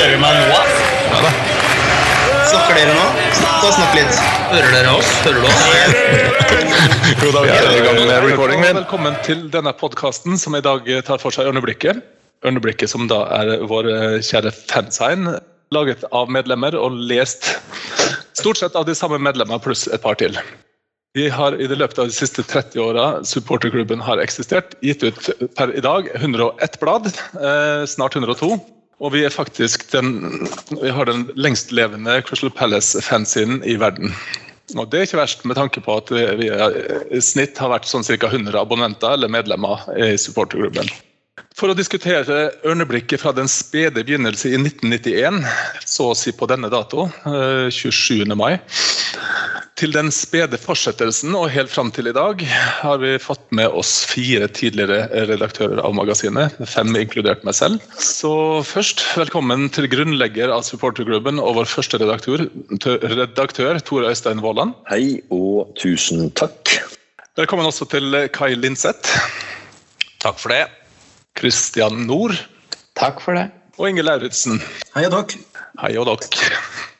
Hører du meg nå? Ja da. Snakker dere nå? Ta snakk litt. Hører dere oss? Hører du oss? God dag, vi er i gang med recording. Men Velkommen til denne podkasten som i dag tar for seg Ørneblikket. Ørneblikket som da er vår eh, kjære fansign. Laget av medlemmer og lest stort sett av de samme medlemmer pluss et par til. Vi har i det løpet av de siste 30 åra supporterklubben har eksistert, gitt ut per i dag 101 blad, eh, snart 102. Og vi er faktisk den, vi har den lengstlevende Crystal Palace-fansinen i verden. Og Det er ikke verst med tanke på at vi, i snitt har vært sånn ca. 100 abonnenter eller medlemmer i supporterklubben. For å diskutere ørneblikket fra den spede begynnelse i 1991, så å si på denne dato, eh, 27. mai, til den spede fortsettelsen og helt fram til i dag, har vi fått med oss fire tidligere redaktører av magasinet, fem inkludert meg selv. Så først, velkommen til grunnlegger av supporterklubben og vår første redaktør, redaktør Tore Øystein Våland. Hei og tusen takk. Velkommen også til Kai Linseth. Takk for det. Kristian Nord Takk for det. og Inge Lauritzen. Hei og takk. Hei og.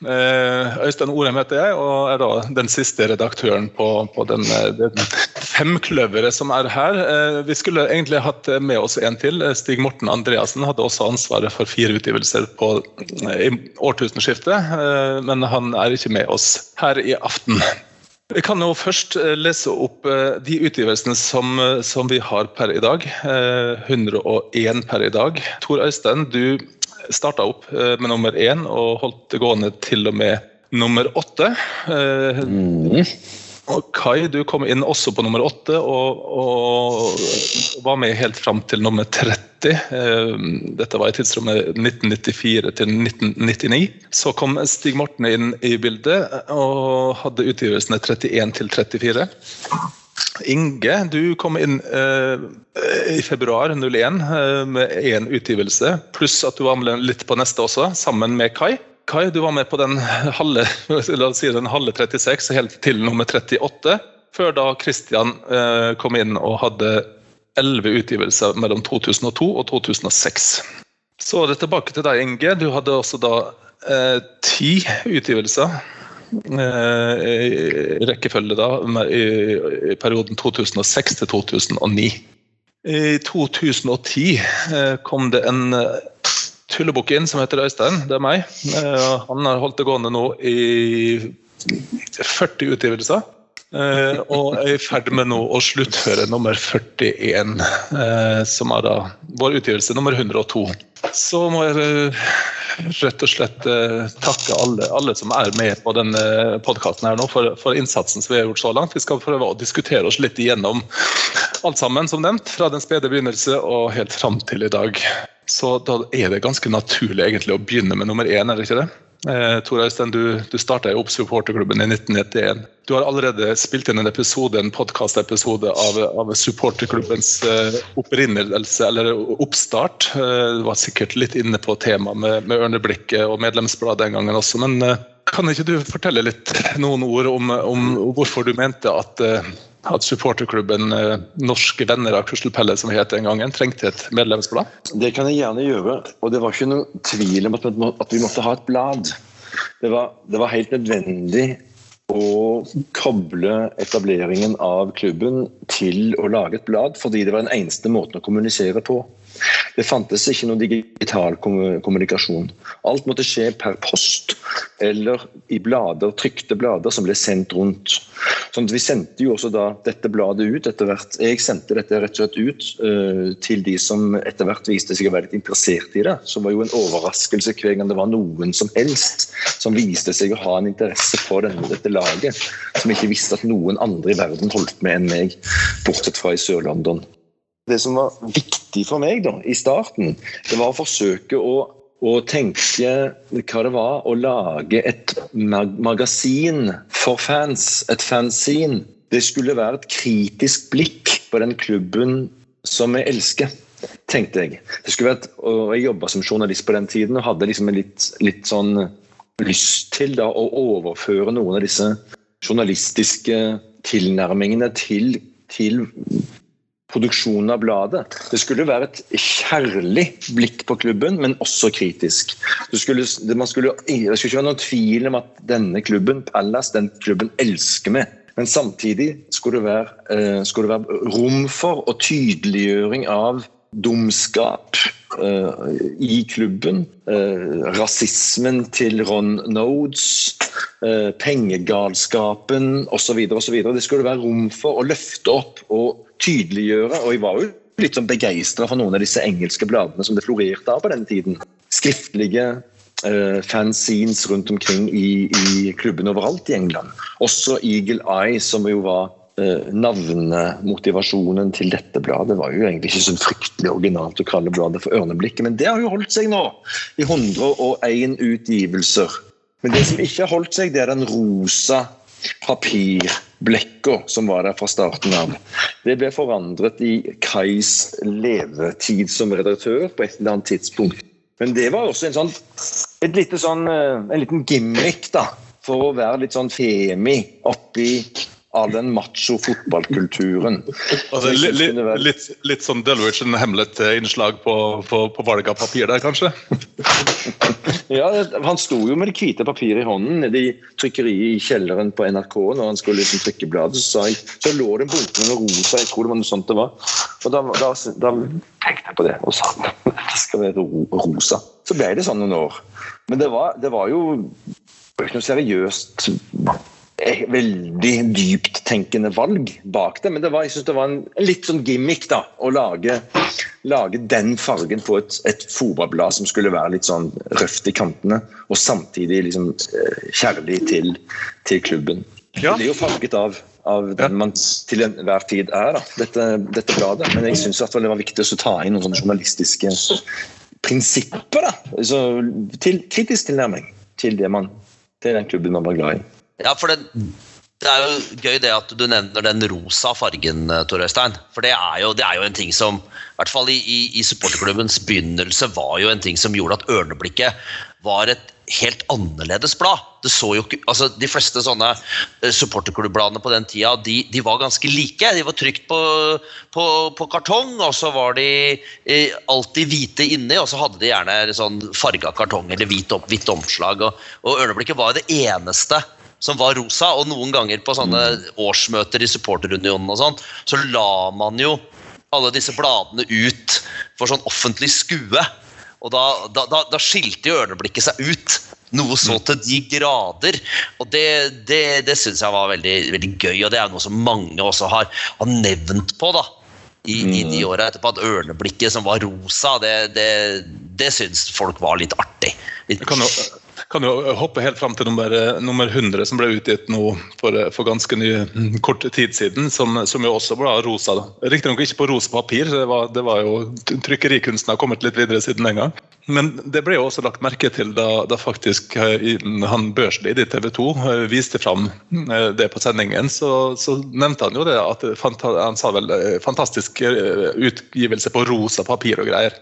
Eh, Øystein Orem heter jeg, og er da den siste redaktøren på, på den, eh, den femkløveret som er her. Eh, vi skulle egentlig hatt med oss en til. Eh, Stig Morten Andreassen hadde også ansvaret for fire utgivelser på, i årtusenskiftet, men han er ikke med oss her i aften. Vi kan jo først eh, lese opp eh, de utgivelsene som, eh, som vi har per i dag. Eh, 101 per i dag. Tor Øystein, du starta opp med nummer én og holdt det gående til og med nummer åtte. Mm. og Kai, du kom inn også på nummer åtte og, og var med helt fram til nummer 30. Eh, Dette var i tidsrommet 1994 til 1999. Så kom Stig Morten inn i bildet og hadde utgivelsene 31 til 34. Inge, du kom inn eh, i februar 01 eh, med én utgivelse, pluss at du var med litt på neste også, sammen med Kai. Kai, du var med på den halve, la oss si den halve 36 helt til nummer 38, før da Christian eh, kom inn og hadde 11 utgivelser mellom 2002 og 2006. Så er det tilbake til deg, Inge. Du hadde også da eh, ti utgivelser eh, i rekkefølge da, i, i perioden 2006 til 2009. I 2010 eh, kom det en eh, tullebukk inn som heter Øystein. Det er meg. Eh, han har holdt det gående nå i 40 utgivelser. Eh, og er i ferd med nå å sluttføre nummer 41, eh, som er da vår utgivelse nummer 102. Så må jeg eh, rett og slett takke alle, alle som er med på denne podkasten her nå, for, for innsatsen som vi har gjort så langt. Vi skal prøve å diskutere oss litt igjennom alt sammen, som nevnt. Fra den spede begynnelse og helt fram til i dag. Så da er det ganske naturlig egentlig å begynne med nummer én, er det ikke det? Eh, Tor Øystein, du, du starta opp supporterklubben i 1991. Du har allerede spilt inn en episode, en podkastepisode av, av supporterklubbens eh, opprinnelse, eller oppstart. Eh, du var sikkert litt inne på temaet med, med Ørneblikket og medlemsbladet den gangen også. Men eh, kan ikke du fortelle litt noen ord om, om hvorfor du mente at eh, at supporterklubben eh, Norske venner av Crystal Palace, som het den gangen, trengte et medlemsblad? Det kan jeg gjerne gjøre. Og det var ikke noen tvil om at vi måtte ha et blad. Det var, det var helt nødvendig å koble etableringen av klubben til å lage et blad, fordi det var den eneste måten å kommunisere på. Det fantes ikke noen digital kommunikasjon. Alt måtte skje per post eller i blader, trykte blader som ble sendt rundt. Sånn at Vi sendte jo også da dette bladet ut etter hvert. Jeg sendte dette rett og slett ut uh, til de som etter hvert viste seg å være litt interessert i det. Som var jo en overraskelse hver gang det var noen som helst som viste seg å ha en interesse for denne, dette laget. Som ikke visste at noen andre i verden holdt med enn meg, bortsett fra i Sør-London. Det som var viktig for meg da, i starten, det var å forsøke å, å tenke hva det var å lage et mag magasin for fans, et fanzine. Det skulle være et kritisk blikk på den klubben som jeg elsker, tenkte jeg. Det skulle vært, og Jeg jobba som journalist på den tiden og hadde liksom litt, litt sånn lyst til da, å overføre noen av disse journalistiske tilnærmingene til, til produksjonen av bladet. Det skulle være et kjærlig blikk på klubben, men også kritisk. Skulle, man skulle, det skulle ikke være noen tvil om at denne klubben, Pallas, den klubben elsker vi. Men samtidig skulle det være, eh, skulle det være rom for og tydeliggjøring av dumskap uh, i klubben. Uh, rasismen til Ron Nodes. uh, pengegalskapen osv. Det skulle være rom for å løfte opp og tydeliggjøre. Og jeg var jo litt sånn begeistra for noen av disse engelske bladene som det florerte av på den tiden. Skriftlige uh, fanzines rundt omkring i, i klubben overalt i England. Også Eagle Eye, som jo var navnemotivasjonen til dette bladet. var jo egentlig ikke så fryktelig originalt å kalle bladet for Ørneblikket, men det har jo holdt seg nå i 101 utgivelser. Men det som ikke har holdt seg, det er den rosa papirblekka som var der fra starten av. Det ble forandret i Kais levetid som redaktør på et eller annet tidspunkt. Men det var også en sånn, et lite sånn, eh, en liten gimmick da, for å være litt sånn femi oppi all den macho fotballkulturen. Altså, Så li, li, det litt, litt sånn Delwich-en Hamlet-innslag på, på, på valg av papir der, kanskje? Ja, Han sto jo med det hvite papiret i hånden nede i trykkeriet i kjelleren på NRK når han skulle liksom trykke bladet. Så, jeg, så lå det en bunke med rosa, jeg tror det var noe sånt det var. Og da, da, da tenkte jeg på det og sa det skal være rosa. Så ble det sånn noen år. Men det var, det var jo ikke noe seriøst veldig dypttenkende valg bak det. Men det var, jeg synes det var en, en litt sånn gimmick da, å lage, lage den fargen på et, et fotballblad som skulle være litt sånn røft i kantene, og samtidig liksom eh, kjærlig til, til klubben. Ja. Det blir jo farget av, av den man til enhver tid er, da, dette, dette bladet. Men jeg syns det var viktig å ta inn noen sånne journalistiske prinsipper. da, altså, til, Kritisk tilnærming til, det man, til den klubben man var glad i. Ja, for det, det er jo gøy det at du nevner den rosa fargen, Tor Øystein. For det er, jo, det er jo en ting som, i hvert fall i, i, supporterklubbens begynnelse, var jo en ting som gjorde at Ørneblikket var et helt annerledes blad. Det så jo ikke, altså De fleste sånne eh, supporterklubbbladene på den tida de, de var ganske like. De var trykt på, på, på kartong, og så var de eh, alltid hvite inni, og så hadde de gjerne sånn farga kartong eller hvit, hvitt omslag. Og, og Ørneblikket var jo det eneste som var rosa, og noen ganger på sånne årsmøter i supporterunionen og sånn, så la man jo alle disse bladene ut for sånn offentlig skue. Og da, da, da, da skilte jo Ørneblikket seg ut. Noe så til de grader. Og det, det, det syns jeg var veldig, veldig gøy, og det er noe som mange også har, har nevnt på. da i, i de åra etterpå at ørneblikket som var rosa, det, det, det syns folk var litt artig. Litt Jeg kan jo, kan jo hoppe helt fram til nummer, nummer 100, som ble utgitt nå for, for ganske ny, kort tid siden, som, som jo også ble rosa. Riktignok ikke på rosa papir, det var, det var jo trykkerikunsten har kommet litt videre siden den gang. Men det ble jo også lagt merke til da, da faktisk eh, han Børslid i TV 2 eh, viste fram eh, det på sendingen. Så, så nevnte han jo det at han sa vel eh, fantastisk eh, utgivelse på rosa papir og greier.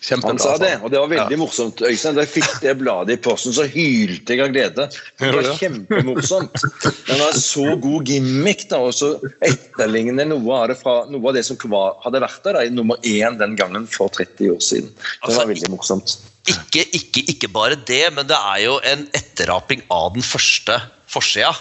Kjempebra. Han sa sa det, og det var veldig morsomt. Øystein, Da jeg fikk det bladet i posten, så hylte jeg av glede. Det var Ja. kjempemorsomt. Den var så god gimmick, da, og så etterligner noe av det fra noe av det som var, hadde vært der da, i nummer én den gangen for 30 år siden. Det Altså, var veldig morsomt. ikke, ikke, ikke bare det, men det er jo en etteraping av den første forsida.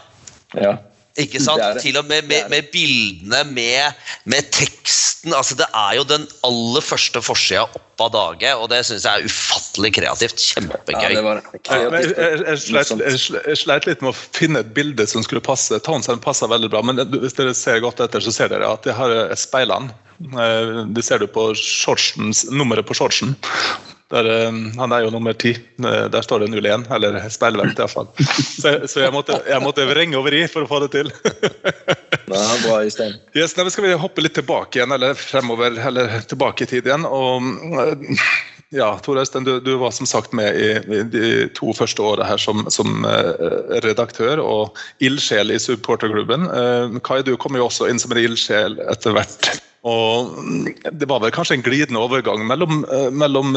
Ja. Ikke sant? Det er det. Til og med med, er med bildene, med, med teksten. altså Det er jo den aller første forsida opp av dage, og det syns jeg er ufattelig kreativt. Kjempegøy. Ja, kreativt, Jeg, jeg, jeg, sleit, jeg, sleit litt med å finne et bilde som skulle passe. Townsend passer veldig bra, men hvis dere ser godt etter, så ser dere at jeg har speilene. Eh, Det ser du på shortsens, nummeret på shortsen. Der, eh, han er jo nummer ti. Eh, Der står det 01, eller speilvendt iallfall. Så, så jeg, måtte, jeg måtte vrenge over i for å få det til. Nei, bra, Øystein. Yes, nei, skal vi hoppe litt tilbake igjen, eller fremover, eller tilbake i tid igjen. og eh, ja, Tor Øystein, du, du var som sagt med i, i de to første åra her som, som redaktør og ildsjel i supporterklubben. Kai, du kom jo også inn som en ildsjel etter hvert. Og Det var vel kanskje en glidende overgang mellom, eh, mellom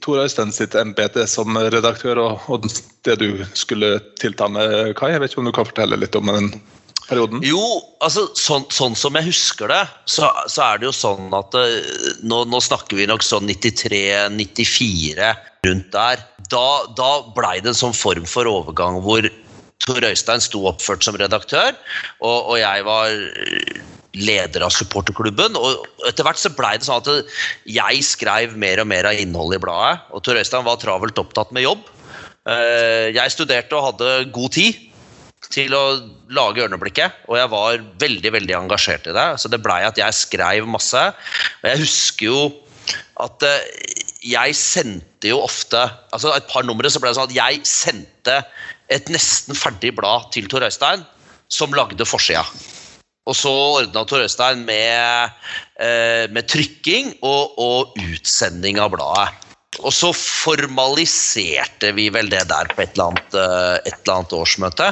Tor Øystein sitt embete som redaktør og, og det du skulle tilta med, Kai. Jeg vet ikke om du kan fortelle litt om den perioden? Jo, altså sånn, sånn som jeg husker det, så, så er det jo sånn at eh, nå, nå snakker vi nok sånn 93-94 rundt der. Da, da blei det en sånn form for overgang hvor Tor Øystein sto oppført som redaktør, og, og jeg var leder av supporterklubben. Og etter hvert så blei det sånn at jeg skrev mer og mer av innholdet i bladet, og Tor Øystein var travelt opptatt med jobb. Eh, Jeg studerte og hadde god tid til å lage Ørneblikket, og jeg var veldig veldig engasjert i det. Så det blei at jeg skrev masse. Og jeg husker jo at eh, jeg sendte jo ofte altså Et par numre så ble det sånn at jeg sendte et nesten ferdig blad til Tor Øystein, som lagde forsida. Og så ordna Tor Øystein med, eh, med trykking og, og utsending av bladet. Og så formaliserte vi vel det der på et eller annet, eh, et eller annet årsmøte.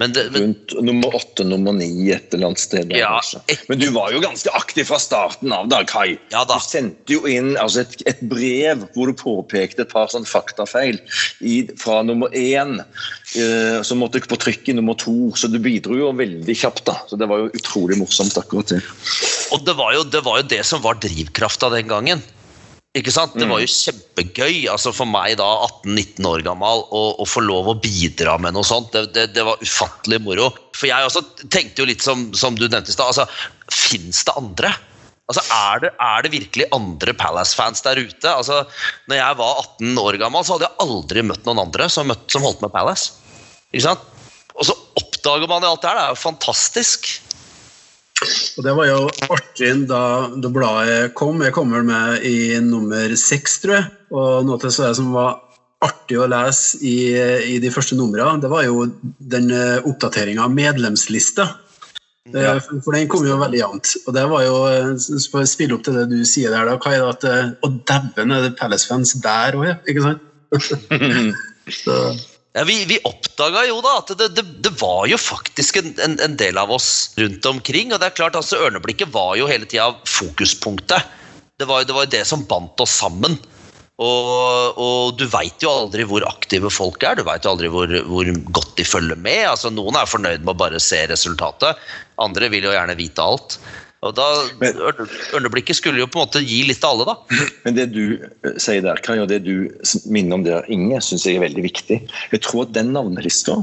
Men, det, men Rundt nummer åtte, nummer ni et eller annet sted. Ja, et- Men du var jo ganske aktiv fra starten av, da, Kai. Ja da. Du sendte jo inn altså et, et brev hvor du påpekte et par sånn faktafeil i, fra nummer én, eh, som måtte på trykk i nummer to. Så du bidro jo veldig kjapt, da. Så det var jo utrolig morsomt, akkurat det. Og det var, jo, det var jo det som var drivkrafta den gangen. Ikke sant? Det var jo kjempegøy altså for meg da, 18-19 år gammel, å, å få lov å bidra med noe sånt. Det, det, det var ufattelig moro. For jeg også tenkte jo litt som, som du nevnte i stad. Altså, Fins det andre? Altså, er det, er det virkelig andre Palace-fans der ute? Altså, når jeg var 18 år gammel, så hadde jeg aldri møtt noen andre som, møtt, som holdt med Palace. Ikke sant? Og så oppdager man alt det her. Det er jo fantastisk. Og det var jo artig da, da bladet kom. Jeg kom vel med i nummer seks, tror jeg. Og noe til det som var artig å lese i, i de første numrene, det var jo den oppdateringa av medlemslista. Ja. For, den kom jo veldig jevnt. Og det var jo eh, For å spille opp til det du sier der, da, Kai, at eh, Å, dæven, er det Palace-fans der òg, ja? Ikke sant? Så, Ja, vi, vi oppdaga jo da at det, det, det var jo faktisk en, en, en del av oss rundt omkring. Og det er klart, altså Ørneblikket var jo hele tida fokuspunktet. Det var, det det som bandt oss sammen. Og, og du veit jo aldri hvor aktive folk er, du veit jo aldri hvor, hvor godt de følger med. altså Noen er fornøyd med å bare se resultatet, andre vil jo gjerne vite alt. Og da, Men- Ørneblikket skulle jo på en måte gi litt til alle, da. Men det du eh, sier der, Kai, og det du minner om der, Inge, syns jeg er veldig viktig. Jeg tror at den navnelista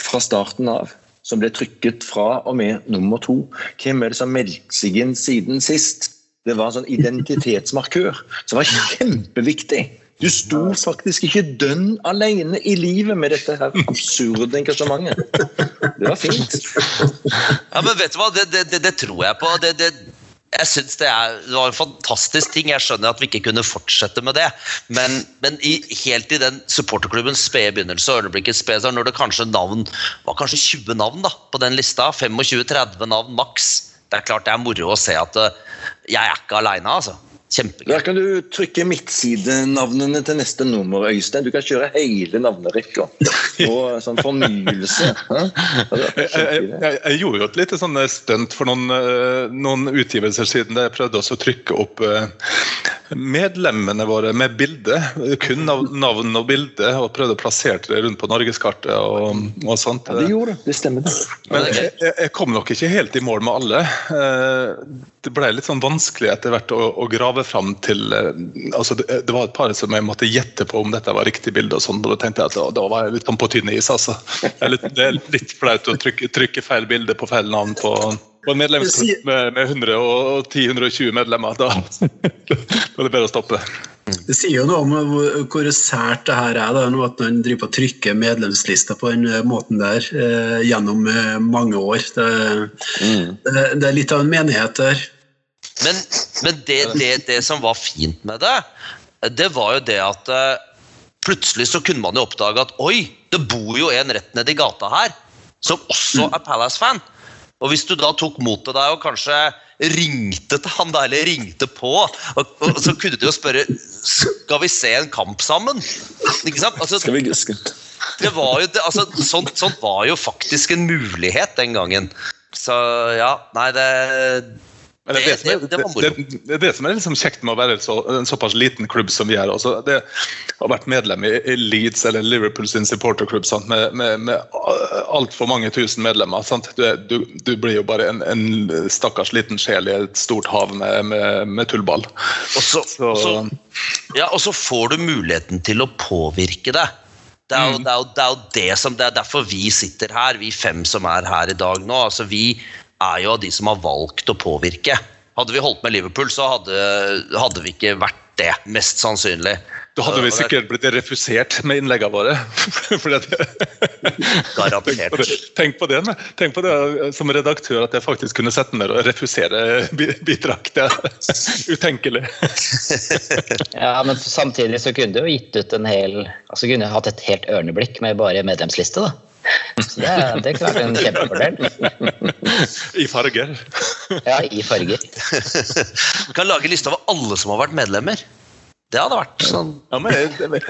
fra starten av, som ble trykket fra og med nummer to Hvem er det som har meldt seg inn siden sist? Det var en sånn identitetsmarkør som var kjempeviktig. Du sto faktisk ikke dønn alene i livet med dette her absurde engasjementet. Det var fint. Ja, men vet du hva, det, det, det, tror jeg på. Det, jeg synes det, er, det var en fantastisk ting. Jeg skjønner at vi ikke kunne fortsette med det. Men, men i, helt i den supporterklubbens spede begynnelse, Ørneblikkets spede når det kanskje navn var kanskje 20 navn da, på den lista, 25-30 navn maks, det er klart det er moro å se at eh, jeg er ikke aleine, altså. Kjempegøy. Der kan du trykke midtsidenavnene til neste nummer, Øystein. Du kan kjøre hele navnerekka. Og sånn fornyelse. Jeg, jeg, jeg, jeg gjorde jo et lite sånn stunt for noen, eh, noen utgivelser siden. der Jeg prøvde også å trykke opp eh, medlemmene våre med bilde. Kun nav- navn og bilde. Og prøvde å plassere det rundt på norgeskartet og, og sånt. Ja, det gjorde det. Det stemmer, det. Men jeg- jeg kom nok ikke helt i mål med alle. Eh, Det ble litt sånn vanskelig etter hvert å, å grave fram til eh, altså det, det var et par som jeg måtte gjette på om dette var riktig bilde, og sånn, og da tenkte jeg at da, da var jeg litt sånn på tynn is. altså. Det er litt, det er litt flaut å trykke, trykke feil bilde på feil navn på, på en medlemsklubb med, med 110-120 medlemmer. Da, da er det bedre å stoppe. Det sier jo noe om hvor, hvor sært det her er, da, at man driver på å trykke medlemslister på den eh, måten der eh, gjennom eh, mange år. Det, det, det er litt av en menighet der. Men, men det, det, det som var fint med det, det var jo det at eh, plutselig så kunne man jo oppdage at oi, det bor jo en rett nedi gata her som også er Palace-fan. Og hvis du da tok mot til deg og kanskje ringte til han der, eller ringte på, og, og så kunne du jo spørre skal vi se en kamp sammen. Ikke sant? Altså, Skal vi skal... det var jo, det, altså, sånt, sånt var jo faktisk en mulighet den gangen. Så ja, nei, det Men det, er det, som er, Det- det det, det, som er liksom kjekt med å være så, en såpass liten klubb som vi er. Altså, det har vært medlem i, i Leeds eller Liverpool sin supporterklubb sant? med, med, med altfor mange tusen medlemmer. Du, du, du blir jo bare en, en stakkars liten sjel i et stort hav med, med, med tullball. Og så, Så- ja, og så får du muligheten til å påvirke det. Det er, jo, det, er jo, det er jo det som Det er derfor vi sitter her, vi fem som er her i dag nå. altså Vi er jo av de som har valgt å påvirke. Hadde vi holdt med Liverpool, så hadde, hadde vi ikke vært det, mest sannsynlig. Da hadde vi er sikkert blitt refusert med innleggene våre. Garantert. Tenk på det, tenk på det, tenk på det som redaktør, at jeg faktisk kunne sette meg ned og refusere bi- bidrag. Det er utenkelig. Ja, men samtidig så kunne du jo gitt ut en hel Altså kunne du hatt et helt ørneblikk med bare medlemsliste, da. Så det, kunne vært en kjempefordel. I farger. Ja, i farger. Vi kan lage liste over alle som har vært medlemmer. Det hadde vært sånn Ja, men, men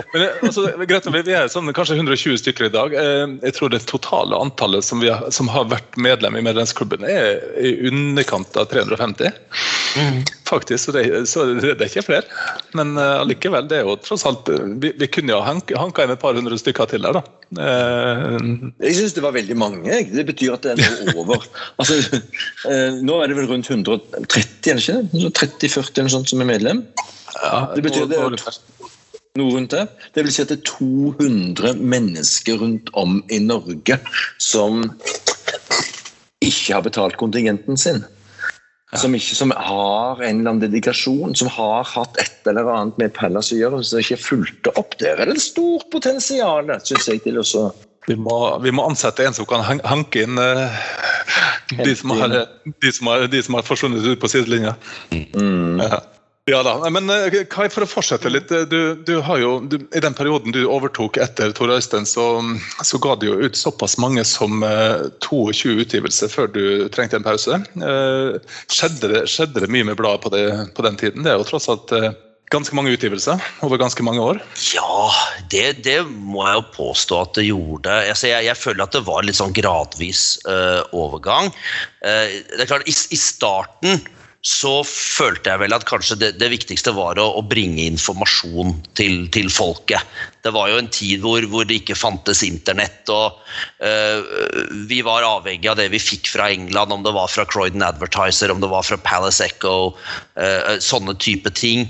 altså, greit, vi er sånn, kanskje 120 stykker i dag. Eh, Jeg tror det totale antallet som, vi har, som har vært medlem i medlemsklubben, er i underkant av 350. Faktisk, så det, så det er ikke flere. Men eh, allikevel, det er jo tross alt eh, Vi, vi kunne jo hanka, hanka inn et par hundre stykker til der, da. Uh, Jeg syns det var veldig mange. Det betyr at det er noe over. Altså, uh, nå er det vel rundt 130 eller ikke? det? 30-40 eller noe sånt som er medlem? ja, Det betyr det er noe rundt det. Det vil si at det er 200 mennesker rundt om i Norge som ikke har betalt kontingenten sin. Som, ikke, som har en eller annen dedikasjon, som har hatt et eller annet med Pallas å gjøre, som ikke fulgte opp. Der er det et stort potensial, syns jeg, til å Vi må, vi må ansette en som kan hanke inn uh, de, som har, de, som har, de som har forsvunnet ut på sidelinja. Ja. Ja da, men eh, Kai, for å fortsette litt. eh, Du, du har jo, du, I den perioden du overtok etter Tor Øystein, så, så ga du jo ut såpass mange som eh, 22 utgivelser før du trengte en pause. Eh, skjedde, det, skjedde det mye med bladet på, på den tiden? Det er jo tross alt eh, ganske mange utgivelser over ganske mange år. Ja, det, det må jeg jo påstå at det gjorde. Altså, jeg, jeg føler at det var litt sånn gradvis uh, overgang. Uh, det er klart, i, i starten så følte jeg vel at kanskje det, det viktigste var å, å bringe informasjon til, til folket. Det var jo en tid hvor, hvor det ikke fantes internett, og uh, vi var avhengig av det vi fikk fra England, om det var fra Croydon Advertiser, om det var fra Palace Echo, uh, sånne type ting,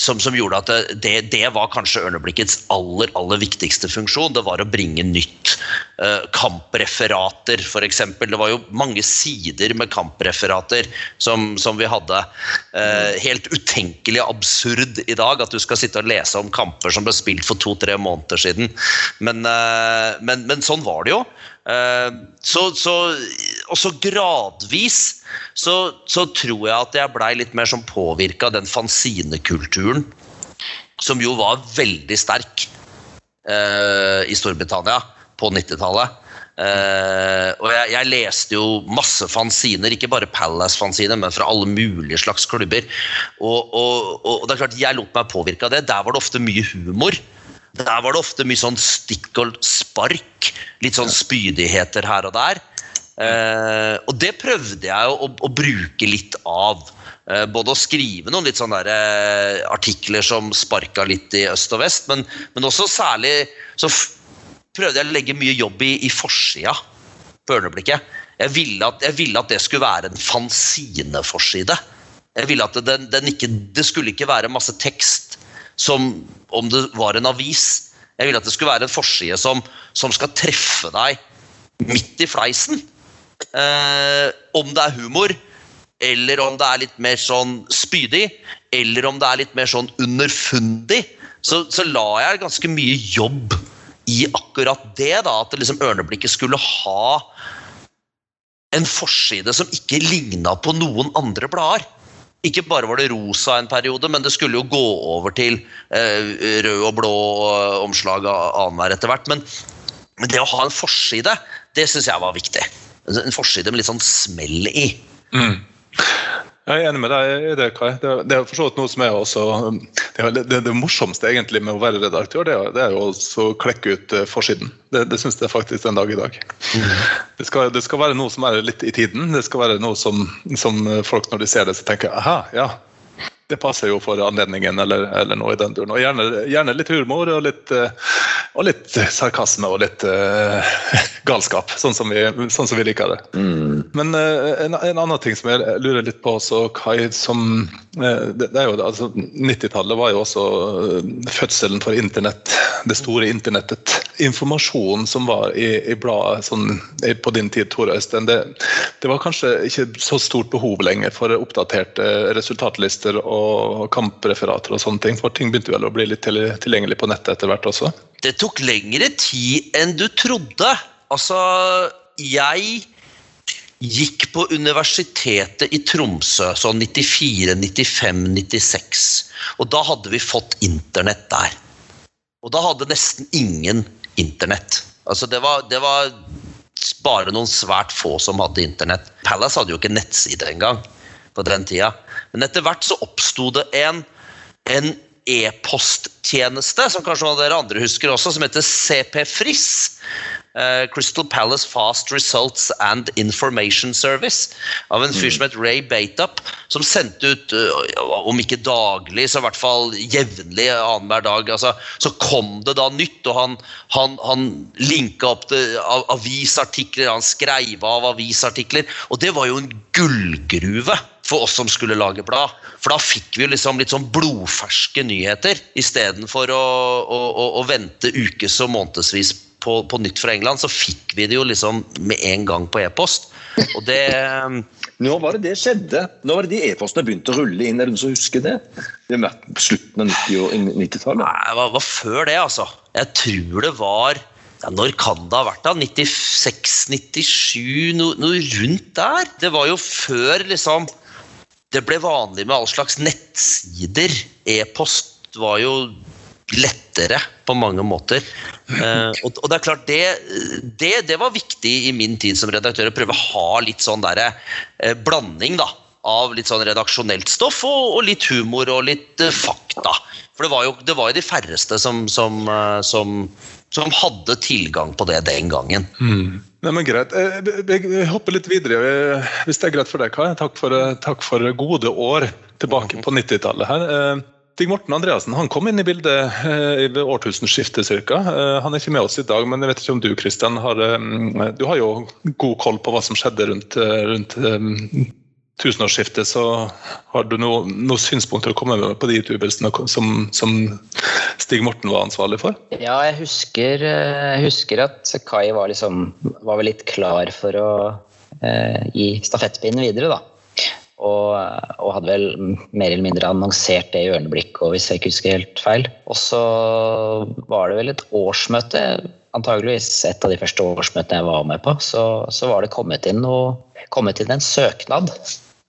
som, som gjorde at det, det, var kanskje Ørneblikkets aller, aller viktigste funksjon. Det var å bringe nytt. Uh, kampreferater, f.eks. Det var jo mange sider med kampreferater som, som vi hadde. Uh, helt utenkelig absurd i dag at du skal sitte og lese om kamper som ble spilt for to-tre måneder siden. Men, eh, men, men sånn var det jo. Eh, så, så, og så gradvis så, så tror jeg at jeg blei litt mer sånn påvirka av den fanzinekulturen som jo var veldig sterk eh, i Storbritannia på 90-tallet. Uh, og jeg, jeg leste jo masse fanziner, ikke bare Palace-fanziner, men fra alle mulige slags klubber. Og, og, og det er klart, jeg lot meg påvirke av det. Der var det ofte mye humor. Der var det ofte mye sånn stikk og spark. Litt sånn spydigheter her og der. Eh, og det prøvde jeg å, å, bruke litt av. Eh, både å skrive noen litt sånne der, eh, artikler som sparka litt i øst og vest, men, men også særlig så prøvde jeg å legge mye jobb i, i forsida på Ørneblikket. Jeg ville, at, jeg ville at det skulle være en fanzineforside. Jeg ville at den, den ikke, det skulle ikke være masse tekst som om det var en avis. Jeg ville at det skulle være en forside som, som skal treffe deg midt i fleisen. Eh, om det er humor, eller om det er litt mer sånn spydig, eller om det er litt mer sånn underfundig, så, så la jeg ganske mye jobb i akkurat det. da, At liksom Ørneblikket skulle ha en forside som ikke ligna på noen andre blader. Ikke bare var det rosa en periode, men det skulle jo gå over til eh, rød og blå omslag annenhver etter hvert. Men, men det å ha en forside, det syns jeg var viktig. En forside med litt sånn smell i. Jeg er enig med deg i det, Kai. Det, det er for så vidt noe som er også Det, er- det, det morsomste egentlig med å være redaktør, det er, det er jo å klekke ut eh, forsiden. Det, det syns jeg faktisk den dag i dag. Det, skal, det skal være noe som er litt i tiden. Det skal være noe som, som folk når de ser det, så tenker aha, ja. Det passer jo for anledningen, eller, eller noe i den duren. Og gjerne, gjerne litt humor og litt, eh, og litt sarkasme og litt uh, galskap, sånn som, vi, sånn som vi liker det. Men uh, en, en annen ting som jeg lurer litt på også, Kai, som uh, det, det er jo, altså 90-tallet var jo også fødselen for internett, det store internettet. Informasjonen som var i, i bladet sånn, på din tid, Tor Øystein, det, det var kanskje ikke så stort behov lenger for oppdaterte resultatlister og kampreferater og sånne ting, for ting begynte vel å bli litt tilgjengelig på nettet etter hvert også. Det tok lengre tid enn du trodde. Altså, jeg gikk på universitetet i Tromsø sånn 94, 95, 96. Og da hadde vi fått internett der. Og da hadde nesten ingen internett. Altså, det var, det var bare noen svært få som hadde internett. Palace hadde jo ikke nettside engang på den tida. Men etter hvert så oppsto det en, en e-posttjeneste, som kanskje noen av dere andre husker også, som heter CP Friss. Eh, Crystal Palace Fast Results and Information Service. Av en fyr som het Ray Bateup, som sendte ut, uh, om ikke daglig, så i hvert fall jevnlig annenhver dag. Altså, så kom det da nytt, og han, han, han linka opp til avisartikler, han skreiv av avisartikler, og det var jo en gullgruve for oss som skulle lage blad. For da fikk vi liksom litt sånn blodferske nyheter istedenfor å, å, å, å vente ukes og månedsvis på, på nytt fra England, så fikk vi det jo liksom med en gang på e-post. Og det Nå var det det skjedde? Nå var det de e-postene begynte å rulle inn? Er det noen som husker det? Det har vært på slutten av 90 og- 90-tallet. Nei, det var, var før det, altså. Jeg tror det var ja, Når kan det ha vært, da? 96-97? No, noe rundt der? Det var jo før liksom det ble vanlig med all slags nettsider. E-post var jo lettere på mange måter. Eh, og, det er klart, det, det, det var viktig i min tid som redaktør å prøve å ha litt sånn derre eh, blanding da, av litt sånn redaksjonelt stoff og, og litt humor og litt eh, fakta. For det var jo, det var jo de færreste som, som, eh, som, som hadde tilgang på det den gangen. Nei, men greit. Eh, Jeg hopper litt videre, eh, hvis det er greit for deg, Kai. Takk for, eh, takk for gode år tilbake på 90-tallet her. Stig Morten Andreassen han kom inn i bildet ved årtusenskiftet ca. Han er ikke med oss i dag, men jeg vet ikke om du Kristian, har Du har jo god koll på hva som skjedde rundt, rundt tusenårsskiftet, så har du noe- noen synspunkter å komme med på de utøvelsene som, som Stig Morten var ansvarlig for? Ja, jeg husker, eh, jeg husker at Kai var, liksom, var litt klar for å eh, gi stafettpinnen videre, da. Og, og hadde vel mer eller mindre annonsert det i Ørneblikk, hvis jeg ikke husker helt feil. Og så var det vel et årsmøte, antageligvis et av de første årsmøtene jeg var med på, så, så var det kommet inn, noe, kommet inn en søknad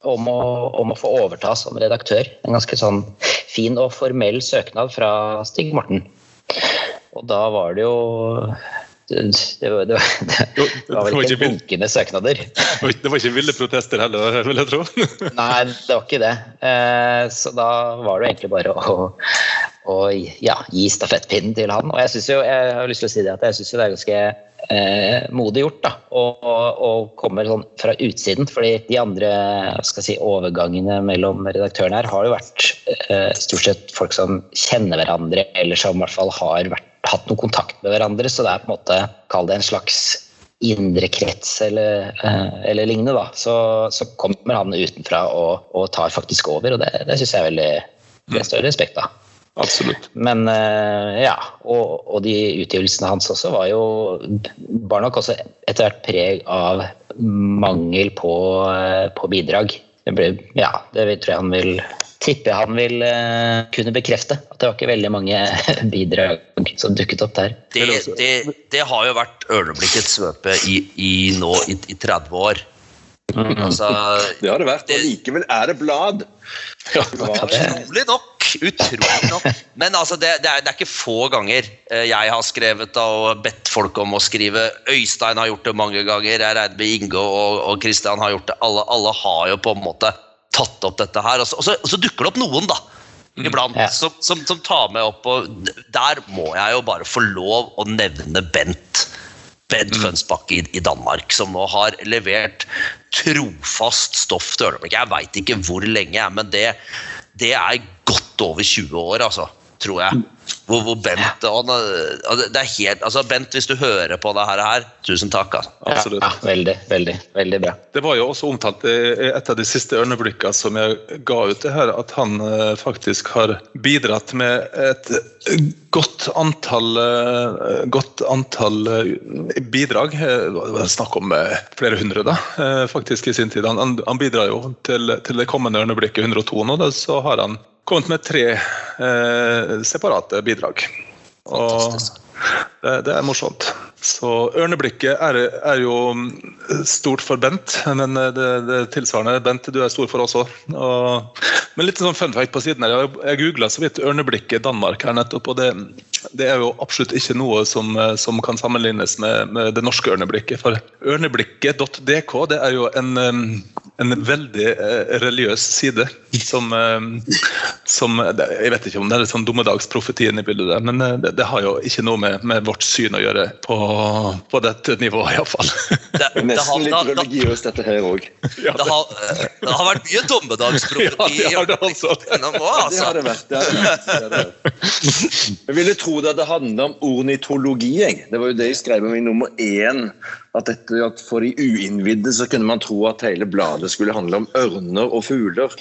om å, om å få overta som redaktør. En ganske sånn fin og formell søknad fra Stig Morten. Og da var det jo det, var- det, var- det, var vel ikke bunkende søknader. Det var ikke- ville protester heller, vil jeg tro. Nei, det var ikke det. Eh, Så da var det jo egentlig bare å, å ja, gi stafettpinnen til han. Og jeg synes jo, jeg har lyst til å si det at jeg syns det er ganske eh, modig gjort da, å komme sånn fra utsiden. fordi de andre skal si, overgangene mellom redaktørene her har jo vært eh, stort sett folk som kjenner hverandre, eller som i hvert fall har vært, hatt noe kontakt med hverandre. Så det er på en måte, kall det en slags indre krets eller, eh, eller lignende, da, så, så kommer han utenfra og, og tar faktisk over. og Det, det syns jeg er veldig det står respekt av. Absolutt. Men eh, ja, og, og de utgivelsene hans også var jo Bar nok også etter hvert preg av mangel på, eh, på bidrag. Det ble, ja, det tror jeg han vil tipper han vil eh, kunne bekrefte. At det var ikke veldig mange bidrag som dukket opp der. Det, det, det har jo vært Ørneblikkets svøpe i, i nå i, i 30 år. Altså, Det har det vært, og likevel er det blad. Ja, det, Utrolig nok. Utrolig nok. Men altså, det, det, er, det er ikke få ganger eh, jeg har skrevet og bedt folk om å skrive. Øystein har gjort det mange ganger. Jeg regner med Inge og, og Christian har gjort det. Alle, alle har jo på en måte tatt opp dette her. Og så, og så, og så dukker det opp noen, da. Iblant, Ja. som, som, som tar meg opp og Der må jeg jo bare få lov å nevne Bent. Bent Fønsbakke i, i Danmark, som nå har levert trofast stoff til Ørneblikk. Jeg veit ikke hvor lenge, men det, det er godt over 20 år, altså. Tror jeg. Hvor, hvor Bent og han, er- Det er helt Altså, Bent, hvis du hører på det her, tusen takk. Altså. Absolutt. Ja, veldig, veldig, veldig bra. Det var jo også omtalt i i et av de siste ørneblikkene som jeg ga ut det her, at han eh, faktisk har bidratt med et godt antall, eh, godt antall eh, bidrag. Eh, Det var snakk om eh, flere hundre, da, eh, faktisk, i sin tid. Han, han, han bidrar jo til, til det kommende ørneblikket 102 nå, da, så har han kommet med tre eh, separate bidrag. Og det, det er morsomt. Så ørneblikket er, er jo mm, stort for Bent, men det, det tilsvarende Bent, du er stor for også. Og, Men litt sånn fun fact på siden her. Jeg, jeg googla så vidt ørneblikket Danmark her nettopp, og det, det er jo absolutt ikke noe som, eh, som kan sammenlignes med, med det norske ørneblikket. For ørneblikket.dk det er jo en, eh, en veldig eh, religiøs side som, som Jeg vet ikke om det er sånn dommedagsprofetien i bildet, der, men det, det har jo ikke noe med, med vårt syn å gjøre på, på dette nivået, iallfall. Det, det, Nesten litt det, det, religiøst, dette her òg. Ja, det, har, det har vært mye dommedagsprofeti. Ja, det har det altså. Nå Det har altså. det vært. Det har det vært. Det har det vært. Jeg ville tro det hadde handlet om ornitologi. Jeg. Det var jo det jeg skrev om i nummer én. At, dette, at For de uinnvidde så kunne man tro at hele bladet skulle handle om ørner og fugler.